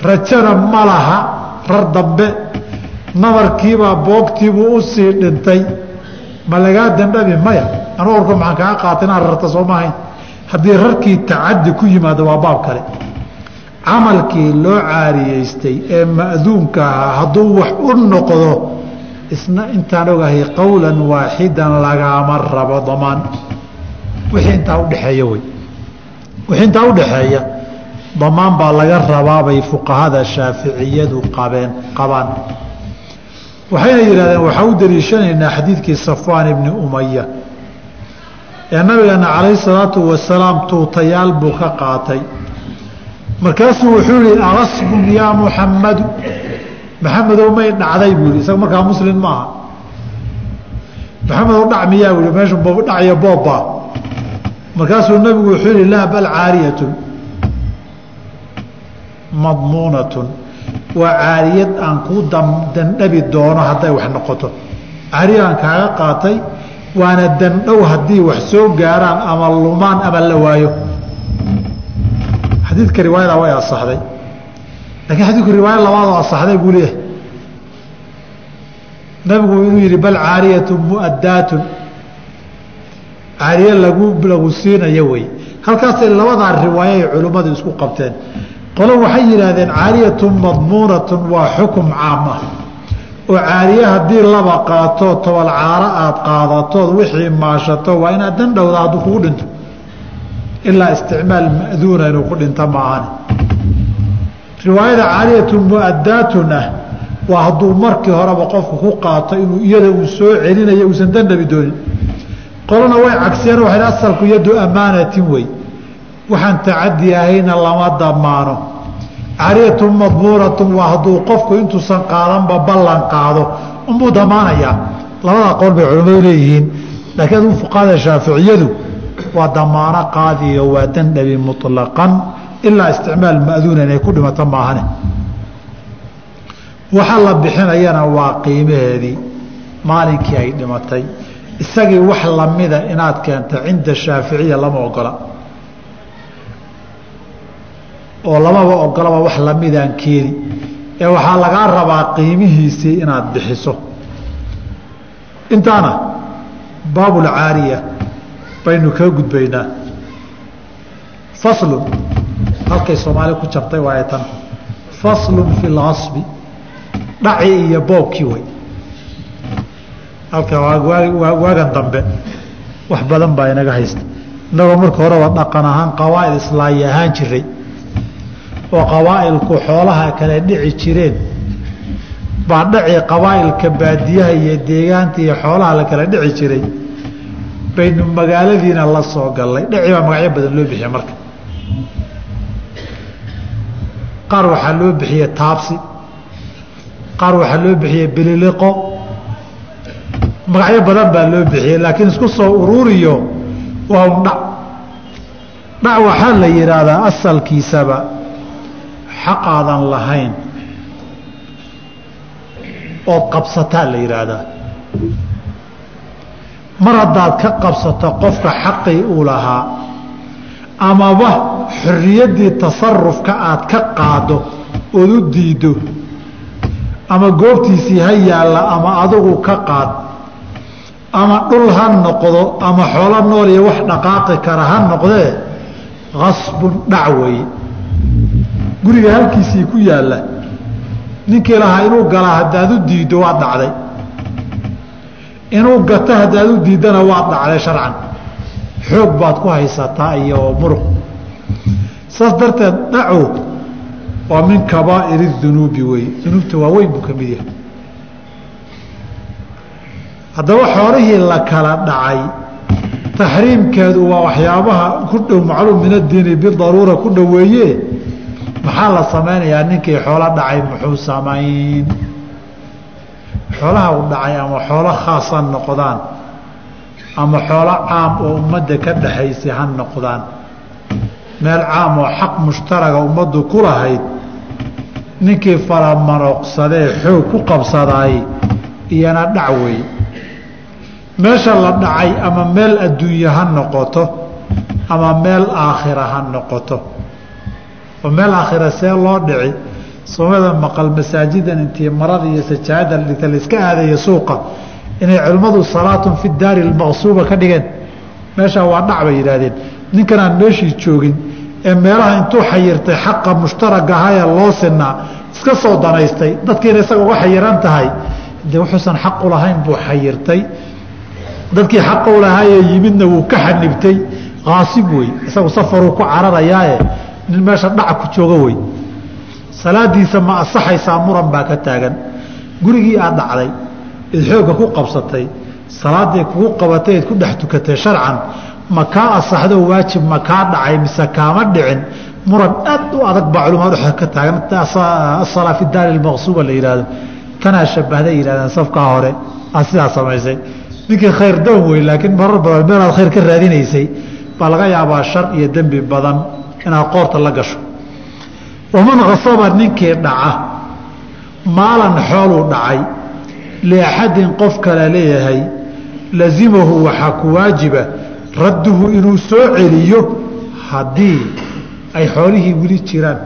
rajana ma laha rar dambe nabarkiibaa boogtiibuu u sii dhintay. Ma lagaa dandhabi maya. Anu awrka maxaan kaa qaata inaan rarta soo maahayn haddii rarkii tacadi ku yimaado waa baab kale. Camalkii loo caariyeystay ee ma'duunka ahaa hadduu wax u noqdo isna intaan ogahay qowlan waaxidan lagaama rabo damaan. Wixii intaa udhexeeya wey. Wixii intaa udhexeeya damaan baa laga rabaabay fuqahada shaaficiyadu qabeen qabaan waxayna yidhahdeen waxaa u daliishanaynaa xadiidkii safwaan ibni umaya ee nabigeena calayhi salaatu wasalaam tuutayaal buu ka qaatay. Markaasuu wuxuu yihi agasbun yaa muxammadu maxamedow may dhacday buu yihi isaga markaa muslim maaha. Maxamedow dhac miyaa buu yihi meeshu dhacyo boobba. Markaasuu nabigu wuxuu yihi laa bal caariyatun madmuunatun waa caariyad aan kuu dandhabi doono hadday wax noqoto. Caariya aan kaaga qaatay waana dandhow haddii wax soo gaaraan ama lumaan ama la waayo. Xadiidka riwaayada way asaxday lakiin xadiidku riwaaya labaadoo asaxday buu leeyahay. Nabigu inuu yihi bal caariyatu mu'addaatun. Caariye lagu lagu siinayo wey halkaasay labadaa riwaayo ay culimmadu isku qabteen qolo waxay yidhaahdeen caariyatu madmuunatun waa xukum caam ah oo caariye haddii laba qaatoo tobol caaro aada qaadatood wixii maashato waa inaad dandhowda hadduu kugu dhinto. Ilaa isticmaal ma'duuna inuu ku dhinto maahane riwaayada caariyatu mu'addaatun ah waa hadduu markii horeba qofku ku qaato inuu iyada uu soo celinayo uusan dandhabi doonin. Qolona way cagsiyeen waxay asalku yaddu ammaanatin wey waxaan tacadi ahayna lama damaano. Caariyatu madmuuratun waa hadduu qofku intuusan qaadanba ballan qaado. Unbuu damaanayaa. Labadaa qowl bay culimmadu leeyihiin. Laakiin aduu fuqahada shaaficiyadu waa damaano qaadiyo waa dandhabi muطlaqan ilaa isticmaal ma'duuna inay ku dhimato maahane. Waxa la bixinayana waa qiimaheedii. Maalinkii ay dhimatay. Isagii wax lamida inaad keento cinda shaaficiya lama ogola oo lamaba ogolaba wax lamidaan keeni ee waxaa lagaa rabaa qiimihiisii inaad bixiso. Intaana baabulcaariya baynu kaga gudbaynaa. Faslun halkay soomaali ku jabtay waaye tan. Faslun fi lcasbi dhaci iyo boobkii wey halka waagan dambe wax badan baa inaga haysta. Innagoo marka horeba dhaqan ahaan qawaa'id islaayi ahaan jiray oo qawaa'ilku xoolaha kale dhici jireen. Baa dhaci qawaa'ilka baadiyaha iyo deegaanta iyo xoolaha la kala dhici jiray. Baynu magaaladiina la soo gallay. Dhaci baa magacyo badan loo bixiya marka. Qaar waxaa loo bixiyey taabsi. Qaar waxaa loo bixiyey bililiqo. Magacyo badan baa loo bixiyey laakiin isku soo ururiyo waa un dhac. Dhac waxaa la yidhaahdaa asalkiisaba xaqaadan lahayn ood qabsataa la yidhaahdaa mar haddaad ka qabsato qofka xaqii uu lahaa amaba xorriyaddii tasarufka aad ka qaado ood u diiddo ama goobtiisii ha yaalla ama adigu ka qaad ama dhul ha noqdo ama xoolo nool iyo wax dhaqaaqi kara ha noqdee qasbun dhac weeye guriga halkiisii ku yaalla. Ninkii lahaa inuu galaa haddaad u diiddo waad dhacday. Inuu gato haddaad u diiddana waad dhacday sharcan. Xoog baad ku haysataa iyo muruq. Saas darteed dhacu waa min kabaa'ir dunuubi weeye dunuubta waaweyn buu ka mid yahay. Haddaba xoolihii la kala dhacay taxriimkeedu waa waxyaabaha ku dhow macluum min addiini bidaruura ku dhoweeye maxaa la samaynayaa? Ninkii xoolo dhacay muxuu samayn. Xoolaha u dhacay ama xoolo khaasa noqdaan ama xoolo caam oo ummadda ka dhaxaysay ha noqdaan. Meel caam oo xaq mushtaraga ummaddu ku lahayd ninkii faramanoqsadee xoog ku qabsadaay iyana dhac weeye meesha la dhacay ama meel adduunye ha noqoto ama meel aakhira ha noqoto oo meel aakhira see loo dhici soomada maqal masaajidan intii marada iyo sajaada dhigta laiska aadaya suuqa inay culimmadu salaatun fi daari lmaqsuuba ka dhigeen. Meeshaa waa dhac yidhaahdeen. Ninkan meeshii joogin ee meelaha intuu xayirtay xaqa mushtarag ahayee loo sinaa iska soo danaystay. Dadkiina isaga uga xayiran tahay. Dee wuxuusan xaq lahayn buu xayirtay. Dadkii xaqa u lahaayee yimidna wuu ka xanibtay kaasib wey isagu safaruu ku cararayaaye nin meesha dhaca ku jooga wey salaadiisa ma asaxaysaa muran baa ka taagan. Gurigii aad dhacday id ku qabsatay salaaday kugu qabatay ku dhex tukatay sharcan ma kaa asaxdo waajib ma kaa dhacay mise kaama dhicin? Muran aad u adag baa culimadu dhexe ka taagan. Asalaa fi daari lmaqsuuba la yidhaahdo tanaa shabahday yidhahdeen safkaa hore. Aad sidaa samaysay. Ninkii khayr doon wey laakiin marar badan meelaad khayr ka raadinaysay baa laga yaabaa shar iyo dembi badan inaad qoorta la gasho. Waman khasaba ninkii dhaca maalan xooluu dhacay liaxadin qof kale leeyahay lazimahu waxaa ku waajiba radduhu inuu soo celiyo haddii ay xoolihii weli jiraan.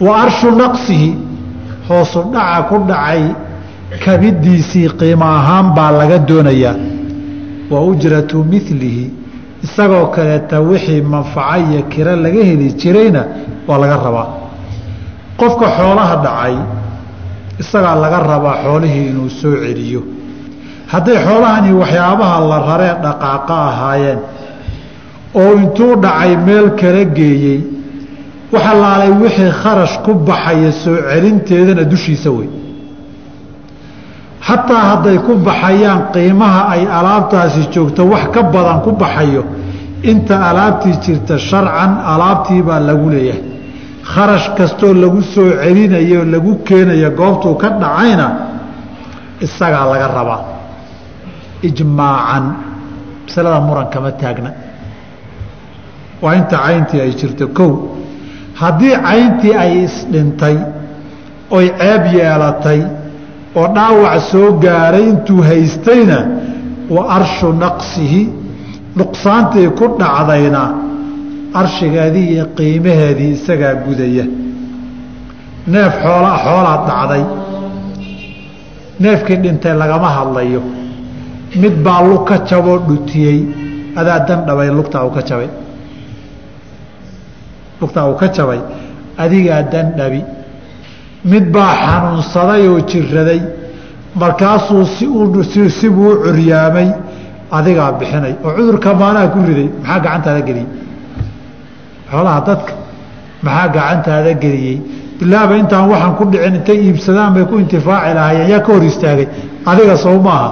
Wa arshu naqsihi hoosu dhaca ku dhacay kabidiisii qiimo ahaan baa laga doonayaa. Wa ujratu milihi isagoo kaleeta wixii manfaco iyo kiro laga heli jirayna waa laga rabaa. Qofka xoolaha dhacay isagaa laga rabaa xoolihii inuu soo celiyo. Hadday xoolahani waxyaabaha la raree dhaqaaqa ahaayeen oo intuu dhacay meel kala geeyey waxa laalay wixii kharash ku baxaya soo celinteedana dushiisa wey xataa hadday ku baxayaan qiimaha ay alaabtaasi joogto wax ka badan ku baxayo inta alaabtii jirta sharcan alaabtiibaa lagu leeyahay. Kharash kastoo lagu soo celinayo lagu keenayo goobtuu ka dhacayna isagaa laga rabaa. Ijmaacan masalada muran kama taagna. Waa inta cayntii ay jirto. Kow haddii cayntii ay isdhintay oy ceeb yeelatay oo dhaawac soo gaaray intuu haystayna wa arshu naqsihi nuqsaantii ku dhacdayna arshigeedii iyo qiimaheedii isagaa gudaya. Neef xoola xoolaad dhacday. Neefkii dhintay lagama hadlayo. Mid baa lug ka jaboo dhutiyey. Adaa dan dhabay lugtaa uu ka jabay. Lugtaa uu ka jabay. Adigaa dan dhabi mid baa xanuunsaday oo jiraday markaasuu si sibuu u curyaamay adigaa bixinay. Oo cudurka maanaha ku riday maxaa gacantaada geliyey? Xoolaha dadka maxaa gacantaada geliyey? Bilaaba intaan waxaan ku dhicin intay iibsadaan bay ku intifaaci lahaayeen yaa ka hor istaagay. Adiga sow maaha.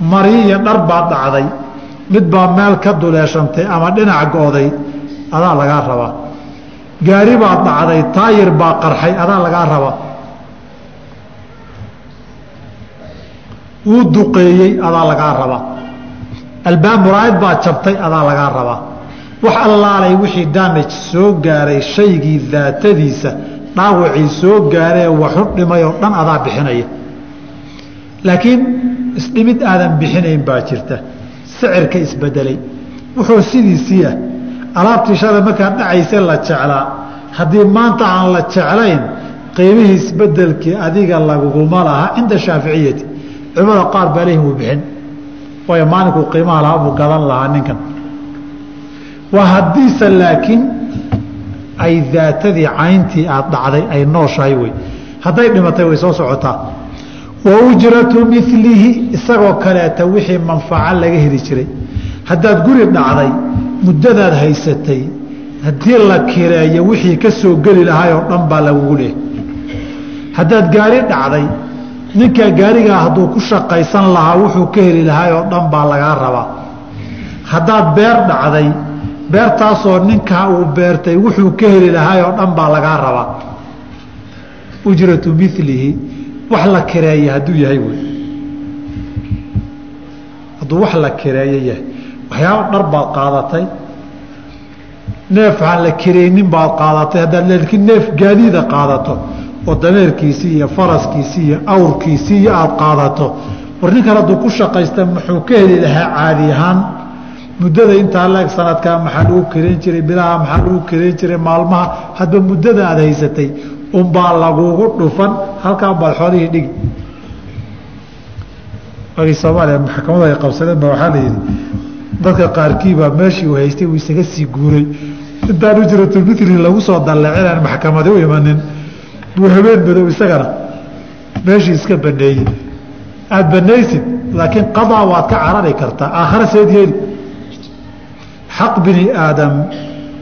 Mari iyo dhar baad dhacday. Mid baa meel ka duleeshantay ama dhinac go'day adaa lagaa rabaa gaari baad dhacday taayir baa qarxay adaa lagaa rabaa wuu duqeeyey adaa lagaa rabaa albaab muraayad baa jabtay adaa lagaa rabaa wax allaalay wixii daamaj soo gaaray shaygii daatadiisa dhaawacii soo gaaree waxu dhimay oo dhan adaa bixinaya. Laakiin isdhimid aadan bixinayn baa jirta. Sicirka isbedelay. Wuxuu sidiisii ah alaabtii shalay markaa dhacayse la jeclaa. Haddii maanta aan la jeclayn qiimihii isbedelkii adiga laguguma laha cinda shaaficiyati. Culimada qaar baa lehin wuu waayo maalinkuu qiimaha lahaa buu gadan lahaa ninkan. Waa haddiise laakiin ay daatadii cayntii aad dhacday ay nooshahay wey. Hadday dhimatay way soo socotaa. Wa ujratu isagoo kaleeta wixii manfaco laga heli jiray. Haddaad guri dhacday muddadaad haysatay haddii la kireeyo wixii ka soo geli lahay oo dhan baa lagugu leehay haddaad gaari dhacday ninkaa gaarigaa hadduu ku shaqaysan lahaa wuxuu ka heli lahay oo dhan baa lagaa rabaa. Haddaad beer dhacday beertaasoo ninkaa uu beertay wuxuu ka heli lahay oo dhan baa lagaa rabaa. Ujratu milihi wax la kireeya hadduu yahay wey. Hadduu wax la kireeyo yahay waxyaaba dhar baad qaadatay neef aan la kiraynin baad qaadatay haddaad laakiin neef gaadiida qaadato oo dameerkiisii iyo faraskiisii iyo awrkiisii iyo aada qaadato. War ninkan hadduu ku shaqaysta muxuu ka heli lahaa caadi ahaan? Muddada intaa leeg sanadkaa maxaa lagu karayn jiray bilaha maxaa lagu karayn jiray maalmaha hadba muddada aada haysatay unbaa lagugu dhufan halkaan baad xoolihii dhigi waagii soomaaliya maxkamada ay qabsadeen ba waxaa la yidhi dadka qaarkiibaa meeshii uu haystay uu isaga sii guuray. Intaanu jiratulmitri lagu soo dallecinaan maxkamadi u imanin buu habeen madow isagana meeshii iska baneeyey aada banaysid laakiin qadaa waad ka carari kartaa. Aakhare seed yeeli xaq bini aadam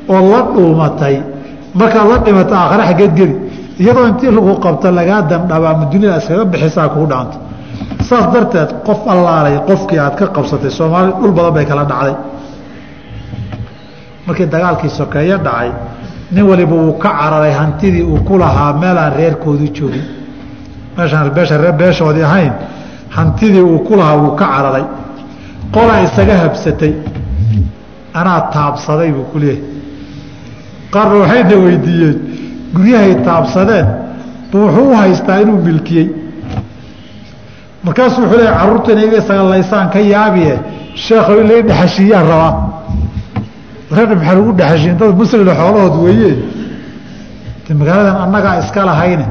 oo la dhuumatay. Markaad la dhimato aakhare xaggeed geli iyadoo intii lagu qabto lagaa dandhaba ama duniyada iskaga bixisaa kugu dhaanto saas darteed qof allaalay qofkii aad ka qabsatay soomaali dhul badan bay kala dhacday. Markii dagaalkii sokeeye dhacay nin waliba uu ka cararay hantidii uu ku lahaa meelaan reerkoodu joogin. Meeshaan beesha beeshoodii ahayn hantidii uu ku lahaa wuu ka cararay. Qolaa isaga habsatay. Anaa taabsaday buu ku leeyahay. Qaarna waxayna weydiiyeen guryahay taabsadeen bu wuxuu u haystaa inuu milkiyey markaasuu wuxuu leeyahy carruurta inay iga isaga laysaan ka yaabiye. Sheekho in lai dhexashiiyaan rabaa. Reer maxaa lagu dhexashiin dad muslina xoolahood weeye. De magaaladan annagaa iska lahayne.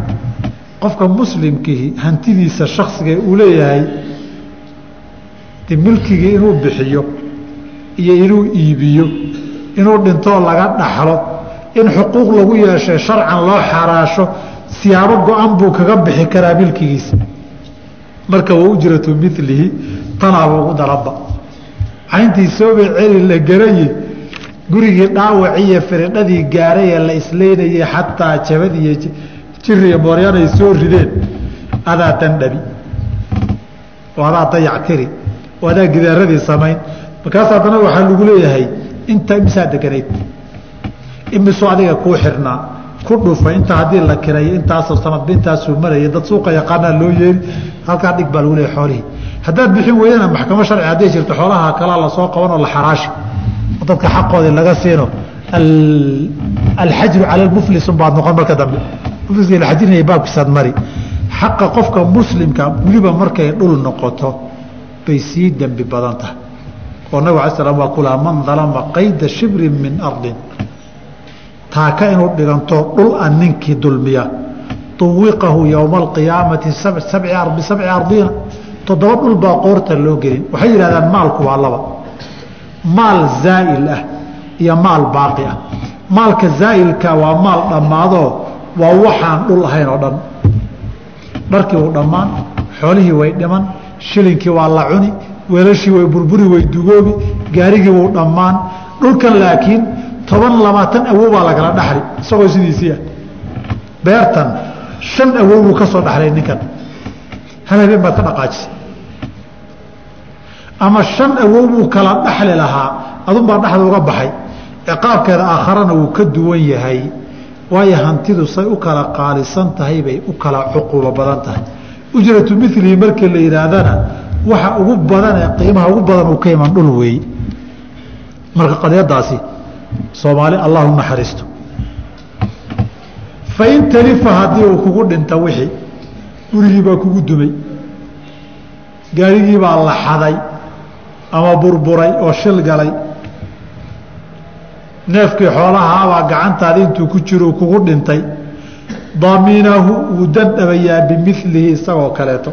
Qofka muslimkihi hantidiisa shaksiga uu leeyahay de milkigii inuu bixiyo iyo inuu iibiyo inuu dhintoo laga dhaxlo in xuquuq lagu yeeshay sharcan loo xaraasho siyaabo go-an buu kaga bixi karaa milkigiisa marka wa ujratu milihi tanaaba ugu daranba cayntii soobay celi la garaye gurigii dhaawaciiyo firidhadii gaaray ee la isleynayay xataa jabad iyo jiriya mooryan ay soo rideen. Adaa dandhabi adaa oo adaa gidaaradii samayn. Markaas haddana waxaa lagu leeyahay inta imisaa deganayd imisoo adiga kuu xirnaa ku dhufa inta haddii la kirayo intaasoo sanadba intaasuu maraya dad suuqa yaqaanaa loo yeeri halkaa dhig baa lagu leeyahy xoolihii. Haddaad bixin weydana maxkamo sharci hadday jirto xoolaha kalaa la soo qaban oo la xaraashi. Dadka xaqoodii laga siino. Alxajru cala muflisun baad noqon marka dambe. Mufliska la xajrinaya baabkiisaad mari. Xaqa qofka muslimka weliba markay dhul noqoto bay sii dembi badan tahay. Oo nabig ala slam waa ku lahaa man dalama qayda shibrin min ardin taaka inuu dhiganto dhul a ninkii dulmiya. Uwiqahu yowma alqiyaamati bisabci ardiina. Toddoba dhul baa qoorta loo gelin. Waxay yidhahdaan maalku waa laba. Maal zaa'il ah iyo maal baaqi ah. Maalka zaa'ilka waa maal dhammaadoo waa waxaan dhul ahayn oo dhan. Dharkii wuu dhammaan xoolihii way dhiman shilinkii waa la cuni weelashii way burburi way dugoobi gaarigii wuu dhammaan. Dhulkan laakiin toban labaatan awow baa lagala dhaxli isagoo sidiisii ah beertan shan awow buu ka soo dhaxlay ninkan. Hal habeen baad ka dhaqaajisay. Ama shan awow buu kala dhaxli lahaa adunbaa dhexda uga baxay. Ciqaabkeeda aakharana wuu ka duwan yahay waayo hantidu say u kala qaalisan tahay bay u kala cuquubo badan tahay. Ujratu milihi markii la yidhaahdana waxa ugu badan ee qiimaha ugu badan uu ka iman dhul weeye marka qadiyadaasi soomaali allahu naxariisto fain talifa haddii uu kugu dhinta wixii gurigii baa kugu dumay gaarigii baa la xaday ama burburay oo shil galay. Neefkii xoolahaabaa gacantaada intuu ku jiro kugu dhintay. Daminahu wuu dandhabayaa bimilihi isagoo kaleeto.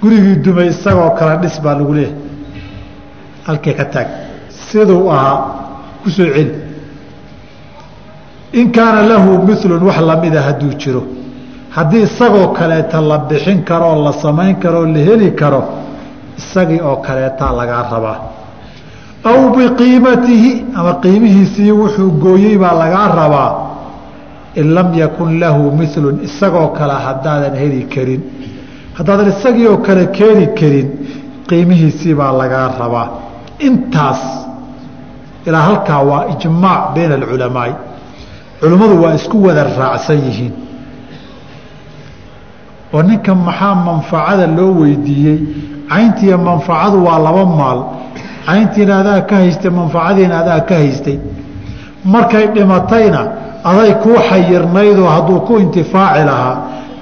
Gurigii dumay isagoo kale dhis baa lagu leeyahay. Halkee ka taag. Siduu ahaa ku soo celi. In kaana lahu milun wax lamida hadduu jiro. Haddii isagoo kaleeta la bixin karoo la samayn karoo la heli karo isagii oo kaleetaa lagaa rabaa. Aw biqiimatihi ama qiimihiisii wuxuu gooyey baa lagaa rabaa. In lam yakun lahu milun isagoo kale haddaadan heli karin. Haddaadan isagii oo kale keeni karin qiimihiisii baa lagaa rabaa. Intaas ilaa halkaa waa ijmaac bayna alculamaai. Culimmadu waa isku wada raacsan yihiin. Oo ninka maxaa manfacada loo weydiiyey? Cayntiiyo manfacadu waa laba maal. Cayntiina adaa ka haystay manfacadiina adaa ka haystay. Markay dhimatayna aday kuu xayirnaydoo hadduu ku intifaaci lahaa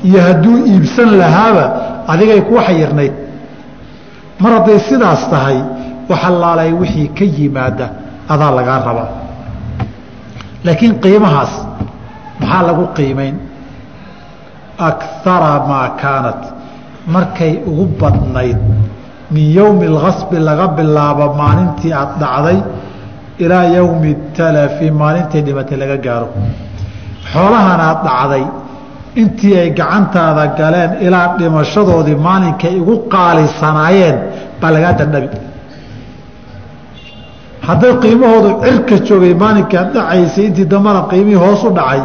iyo hadduu iibsan lahaaba adigay kuu xayirnayd. Mar hadday sidaas tahay waxalaalay wixii ka yimaada adaa lagaa rabaa laakiin qiimahaas maxaa lagu qiimayn akara maa kaanat. Markay ugu badnayd min yowmi alkasbi laga bilaabo maalintii aada dhacday ilaa yowmi talafi maalintii dhimatay laga gaaro. Xoolahan aada dhacday intii ay gacantaada galeen ilaa dhimashadoodii maalinkay ugu qaalisanaayeen baa lagaa dandhabi hadday qiimahoodu cirka joogay maalinkaad dhacaysay intii dambana qiimihii hoos u dhacay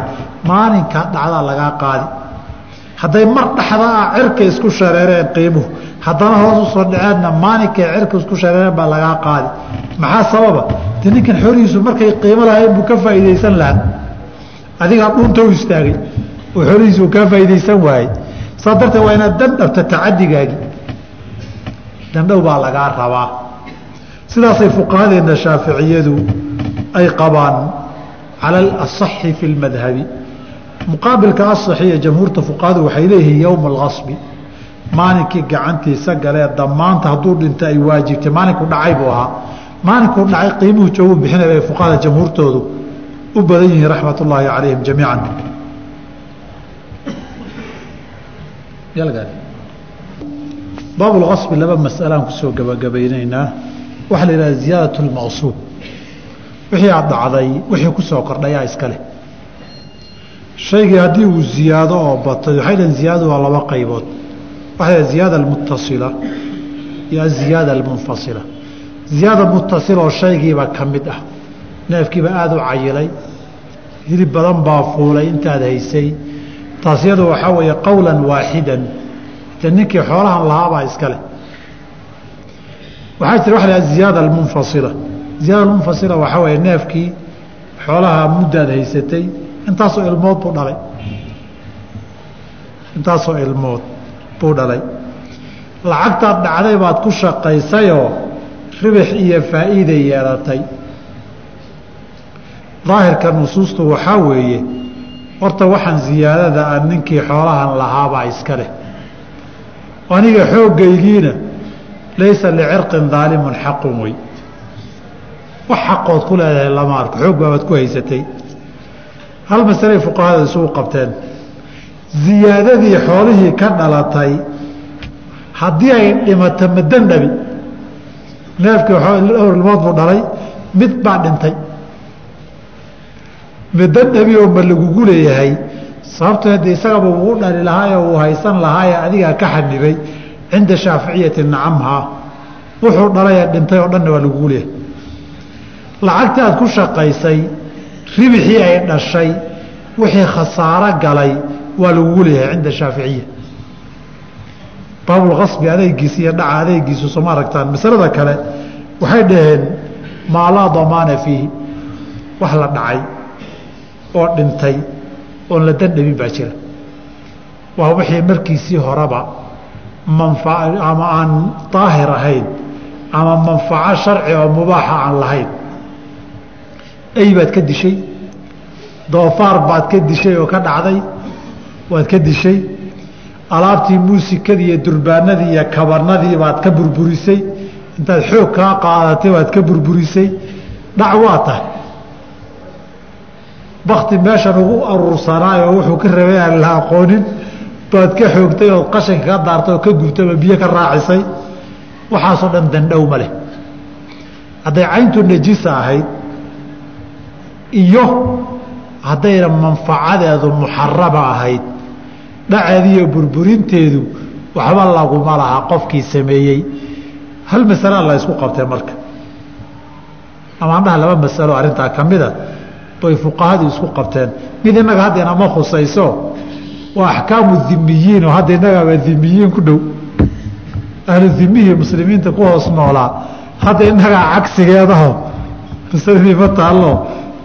maalinkaad dhacdaa lagaa qaadi. Hadday mar dhaxda ah cirka isku shareereen qiimuhu haddana hoos u soo dhaceenna maalinkay cirka isku shareereen baa lagaa qaadi. Maxaa sababa? De ninkan xoolihiisu markay qiimo lahayn buu ka faa'iidaysan lahaa. Adigaa dhunta u istaagay oo xoolihiisu uu kaa faa'iidaysan waayey. Saas darteed waa inaad dandhabta tacadigaagii dandhow baa lagaa rabaa sidaasay fuqahadeenna shaaficiyadu ay qabaan cala alasaxi fi lmadhabi muqaabilka asaxiya jamhuurta fuqahadu waxay leeyihiin yowma alkasbi maalinkii gacantiisa galee damaanta hadduu dhinta ay waajibtay maalinkuu dhacay buu ahaa. Maalinkuu dhacay qiimuhu joogu bixinay bay fuqahada jamhuurtoodu u badan yihiin raxmat ullaahi calayhim jamiican. Baabulkasbi laba masalaan ku soo gabagabaynaynaa waxaa la yidhaha ziyaadat lmaqsuub wixii aad dhacday wixii ku soo kordhayaa iska leh. Shaygii haddii uu ziyaado oo batay waxay dhaheen ziyaadadu waa laba qaybood. Waxay dhahen ziyaada almutasila iyo aziyaada almunfasila. Ziyaada mutasil oo shaygiiba ka mid ah. Neefkiiba aada u cayilay hilib badan baa fuulay intaad haysay. Taas iyadu waxaa weeye qowlan waaxidan. Ninkii xoolahan lahaabaa iska leh waxaa jira waxa la ziyaada almunfasila. Ziyaada almunfasila waxaa weeye neefkii xoolaha muddaad haysatay intaasoo ilmood buu dhalay. Intaasoo ilmood buu dhalay. Lacagtaad dhacday baad ku shaqaysayoo ribix iyo faa'iiday yeelatay. Daahirka nusuustu waxaa weeye horta waxaan ziyaadada ah ninkii xoolahan lahaabaa iska leh. Aniga xooggaygiina laysa licirqin daalimun xaqun wey wax xaqood ku leedahay lama arko xoog baabaad ku haysatay. Hal masaley fuqahada isugu qabteen? Ziyaadadii xoolihii ka dhalatay haddii ay dhimato madan dhabi? Neefkii ilmood buu dhalay mid baa dhintay. Madan dhabi oo ma lagugu leeyahay? Sababto hadde isagaba wuu dhali lahaayoo uu haysan lahaaye adigaa ka xanibay cinda shaaficiyati nacamhaa wuxuu dhalayee dhintay oo dhanna waa lagugu leeyahay lacagtii aad ku shaqaysay ribixii ay dhashay wixii khasaaro galay waa lagugu leeyahay cinda shaaficiya baabulkasbi adeegiisa iyo dhaca adeegiisu sooma aragtaan masalada kale waxay dhaheen maa laa damaana fiihi wax la dhacay oo dhintay oon la dandhabin baa jira waa wixii markiisii horeba ama aan daahir ahayn ama manfaco sharci oo mubaaxa aan lahayn. Ey baad ka dishay? Doofaar baad ka dishay oo ka dhacday? Waad ka dishay? Alaabtii muusikadii iyo durbaanadii iyo kabanadii baad ka burburisay? Intaad xoog kaa qaadatay baad ka burburisay? Dhac waa tahay. Bakti meeshan ugu aruursanaayoo wuxuu ka rabay aan la aqoonin baad ka xoogtay ood qashanka ka daartay oo ka gubtay oo biyo ka raacisay waxaasoo dhan dandhow ma leh. Hadday cayntu najisa ahayd iyo haddayna manfacadeedu muxarama ahayd dhaceediiyo burburinteedu waxba laguma laha qofkii sameeyey. Hal masala la ysku qabtee marka. Amaandhaha laba masalo arrintaa ka mida bay fuqahadii isku qabteen. Mid innaga hadda inama khusayso waa axkaamu dhimiyiin oo hadda innagaaba dhimiyiin ku dhow. Ahlu dhimihii muslimiinta ku hoos noolaa. Hadda innagaa cagsigeedaho masaladii ma taallo.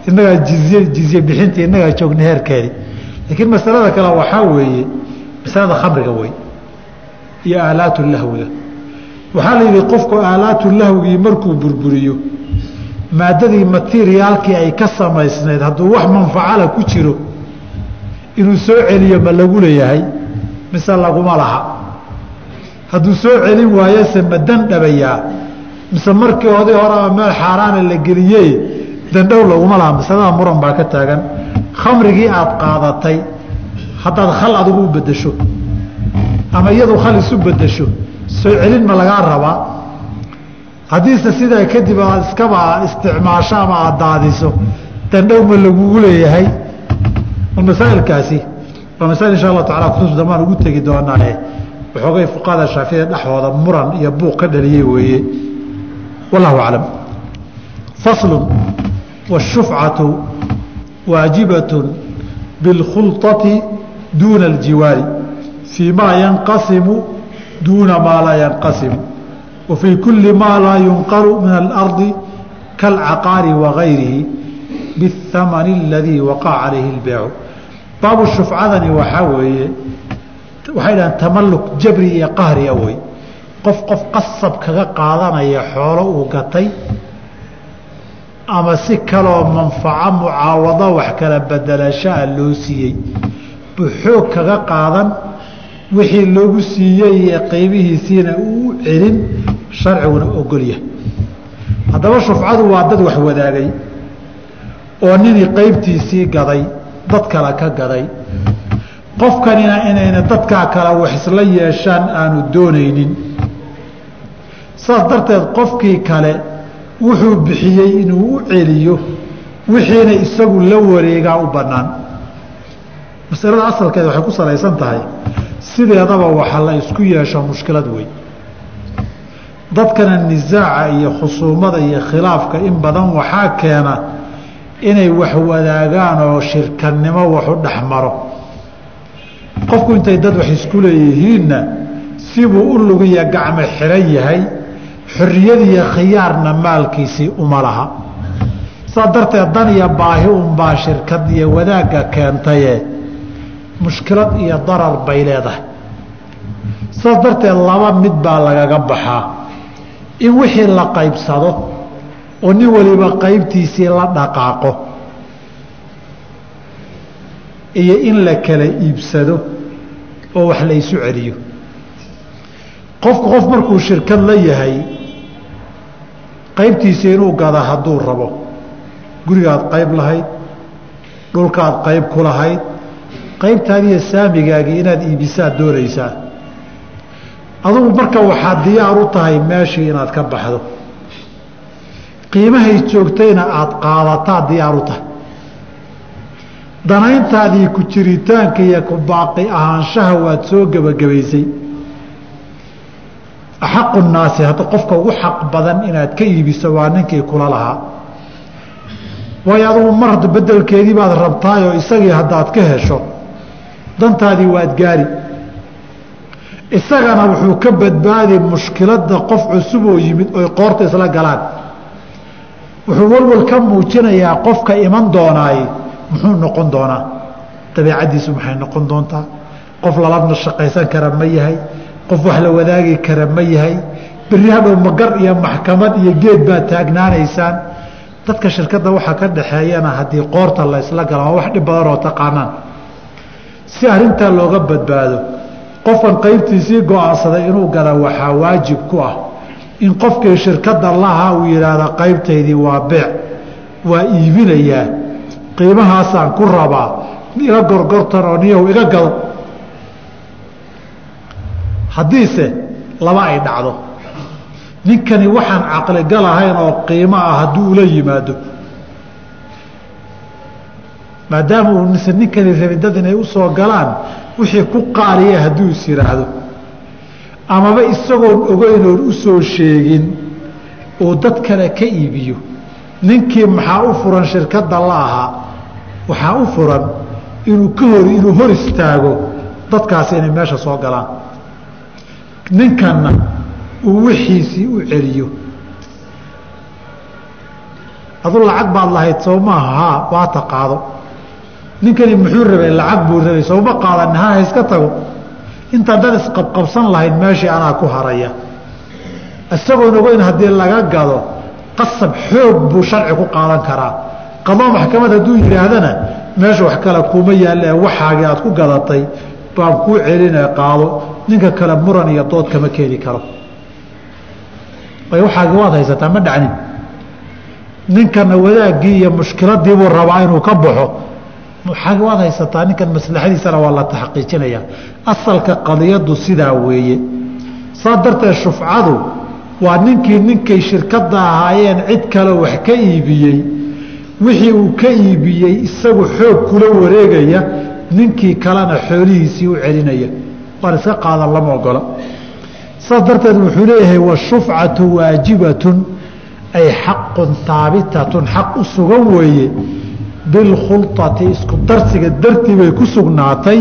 Innagaa jizye jizye bixinta innagaa joogna heerkeedi. Laakiin masalada kale waxaa weeye masalada khamriga wey iyo aalaatu lahwiga. Waxaa la yidhi qofku aalaatu lahwigii markuu burburiyo maadadii materiaalkii ay ka samaysnayd hadduu wax manfacala ku jiro inuu soo celiyo ma lagu leeyahay mise laguma laha. Hadduu soo celin waayose ma dandhabayaa mise markii oday horeba meel xaaraana la geliyey dandhow laguma laha masalada muran baa ka taagan. Khamrigii aada qaadatay haddaad khal adigu u bedesho ama iyadu khal isu bedesho soo celin ma lagaa rabaa. Haddiise sidaa kadib aad iskaba isticmaasho ama aada daadiso dandhow ma lagugu leeyahay masaailkaasi. Waa masail insha allahu tacala kutubta dambaan ugu tegi doonaaye waxoogay fuqahada shaaficida dhexooda muran iyo buuq ka dhaliyey weeye. Wallahu aclam. Faslun washufcatu waajibatun bilkhulطati duuna aljiwaari. Fii ma yanqasimu duuna maa laa yanqasimu. Wa kuli maa laa yunqalu min alardi kaalcaqaari wagayrihi biاthamani aladii waqaca calayhi اlbeecu baabu shufcadani waxaa weeye waxay dhahaan tamalluk jabri iyo qahriya wey qof qof qasab kaga qaadanaya xoolo uu gatay ama si kaloo manfaco mucaawado wax kala bedelashaa loo siiyey buu xoog kaga qaadan wixii loogu siiyey iyo qiimihiisiina uu celin sharciguna ogolyahay haddaba shufcadu waa dad wax wadaagay oo ninii qeybtiisii gaday dad kale ka gaday. Qofkanina inayna dadkaa kale wax isla yeeshaan aanu doonaynin. Saas darteed qofkii kale wuxuu bixiyey inuu u celiyo wixiina isagu la wareegaa u bannaan. Masalada asalkeeda waxay ku salaysan tahay sideedaba waxa la isku yeesho mushkilad weyn. Dadkana nisaaca iyo khusuumada iyo khilaafka in badan waxaa keena inay wax wadaagaan oo shirkannimo waxu dhex maro. Qofku intay dad wax isku leeyihiinna sibuu u lugiya gacmo xiran yahay xorriyadiiyo khiyaarna maalkiisii uma laha. Saa darteed dan iyo baahi unbaa shirkad iyo wadaagga keentaye mushkilad iyo darar bay leedahay. Saas darteed laba mid baa lagaga baxaa. In wixii la qaybsado oo nin waliba qaybtiisii la dhaqaaqo iyo in la kala iibsado oo wax la isu celiyo. Qofku qof markuu shirkad la yahay qaybtiisa inuu gada hadduu rabo. Gurigaad qayb lahayd dhulkaad qayb ku lahayd qaybtaadiiyo saamigaagii inaad iibisaad doonaysaa. Adugu marka waxaad diyaar u tahay meeshii inaad ka baxdo qiimahay joogtayna aada qaadataa diyaar u tahay. Danayntaadii ku jiritaanka iyo ku baaqi ahaanshaha waad soo gebagabaysay axaqu naasi hadda qofka ugu xaq badan inaad ka iibiso waa ninkii kula lahaa. Waayo adugu mar bedelkeedii baad rabtaayoo isagii haddaad ka hesho dantaadii waad gaari. Isagana wuxuu ka badbaadi mushkiladda qof cusub oo yimid oy qoorta isla galaan wuxuu walwal ka muujinayaa qofka iman doonaay muxuu noqon doonaa? Dabeicaddiisu maxay noqon doontaa? Qof lalana shaqaysan kara ma yahay? Qof wax la wadaagi kara ma yahay? Berri hadhow magar iyo maxkamad iyo geed baad taagnaanaysaan? Dadka shirkadda waxaa ka dhaxeeyana haddii qoorta la ysla gala waa wax dhib badan oo taqaanaan. Si arrintaa looga badbaado qofkan qaybtiisii go'aansaday inuu gala waxaa waajib ku ah in qofkii shirkadda lahaa uu yidhaahda qaybtaydii waa beec waa iibinayaa qiimahaasaan ku rabaa iga gorgortan oo niyahu iga gado haddiise laba ay dhacdo. Ninkani waxaan caqligalahayn oo qiimo ah hadduu ula yimaado. Maadaama uu ninkani rabin dad inay u soo galaan wixii ku qaaliya hadduu is yidhaahdo amaba isagoon ogeynoon u soo sheegin uu dad kale ka iibiyo. Ninkii maxaa u furan shirkadda la ahaa? Waxaa u furan inuu ka hor inuu hor istaago dadkaasi inay meesha soo galaan. Ninkanna uu wixiisii u celiyo. Adu lacag baad lahayd soo maaha haa waata qaado. Ninkani muxuu rabay? Lacag buu rabay. Sowma qaadan ha iska tago intaan dad isqabqabsan lahayd meeshii anaa ku haraya. Isagoon ogeyn haddii laga gado qasab xoog buu sharci ku qaadan karaa. Qado maxkamad hadduu yidhaahdana meesha wax kale kuma yaalle waxaagii aad ku gadatay baan kuu celinee qaado ninka kale muran iyo dood kama keeni karo. Waxaagi waad haysataa ma dhacnin. Ninkana wadaaggii iyo mushkiladiibuu rabaa inuu ka baxo waxaagi waad haysataa ninkan maslaxadiisana waa la taxqiijinayaa asalka qadiyadu sidaa weeye. Saa darteed shufcadu waa ninkii ninkay shirkadda ahaayeen cid kale wax ka iibiyey. Wixii uu ka iibiyey isagu xoog kula wareegaya ninkii kalena xoolihiisii u celinaya. Waan iska qaadan lama ogola. Saas darteed wuxuu leeyahay washufcatu waajibatun ay xaqun haabitatun xaq u sugan weeye bilkhulati isku darsiga dartii bay ku sugnaatay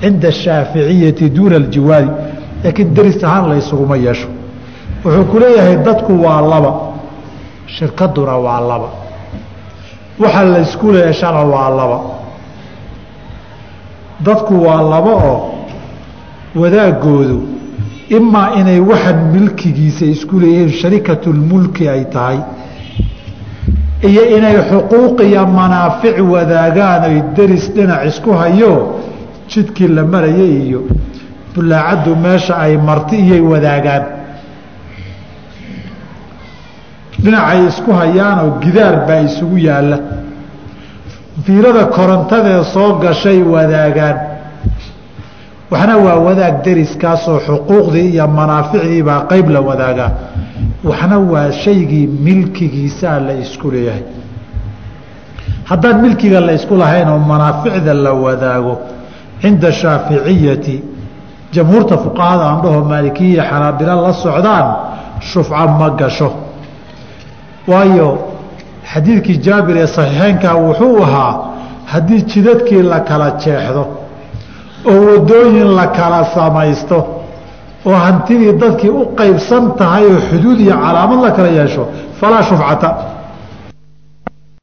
cinda ashaaficiyati duuna aljiwaari. Laakiin deris ahaan laysuguma yeesho. Wuxuu ku leeyahay dadku waa laba shirkaduna waa laba. Waxa laysku leeshana waa laba. Dadku waa laba oo wadaagoodu imaa inay waxan milkigiisa isku leeyihiin sharikatulmulki ay tahay iyo inay xuquuq iyo manaafic wadaagaan ay deris dhinac isku hayo jidkii la marayay iyo bulaacaddu meesha ay marti iyay wadaagaan. Dhinacay isku hayaanoo gidaar baa isugu yaalla. Fiilada korontadee soo gashay wadaagaan. Waxna waa wadaag deriskaasoo xuquuqdii iyo manaaficdii baa qeyb la wadaagaa waxna waa shaygii milkigiisaa la isku leeyahay. Haddaan milkiga la isku lahayn oo manaaficda la wadaago cinda shaaficiyati jamhuurta fuqahada andhaho maalikiya xanaabilo la socdaan shufca ma gasho. Waayo xadiidkii jaabir ee saxiixeynkaa wuxuu ahaa haddii jidadkii la kala jeexdo oo wadooyin la kala samaysto oo hantidii dadkii u qaybsan tahay oo xuduud iyo calaamad la kala yeesho falaa shufcata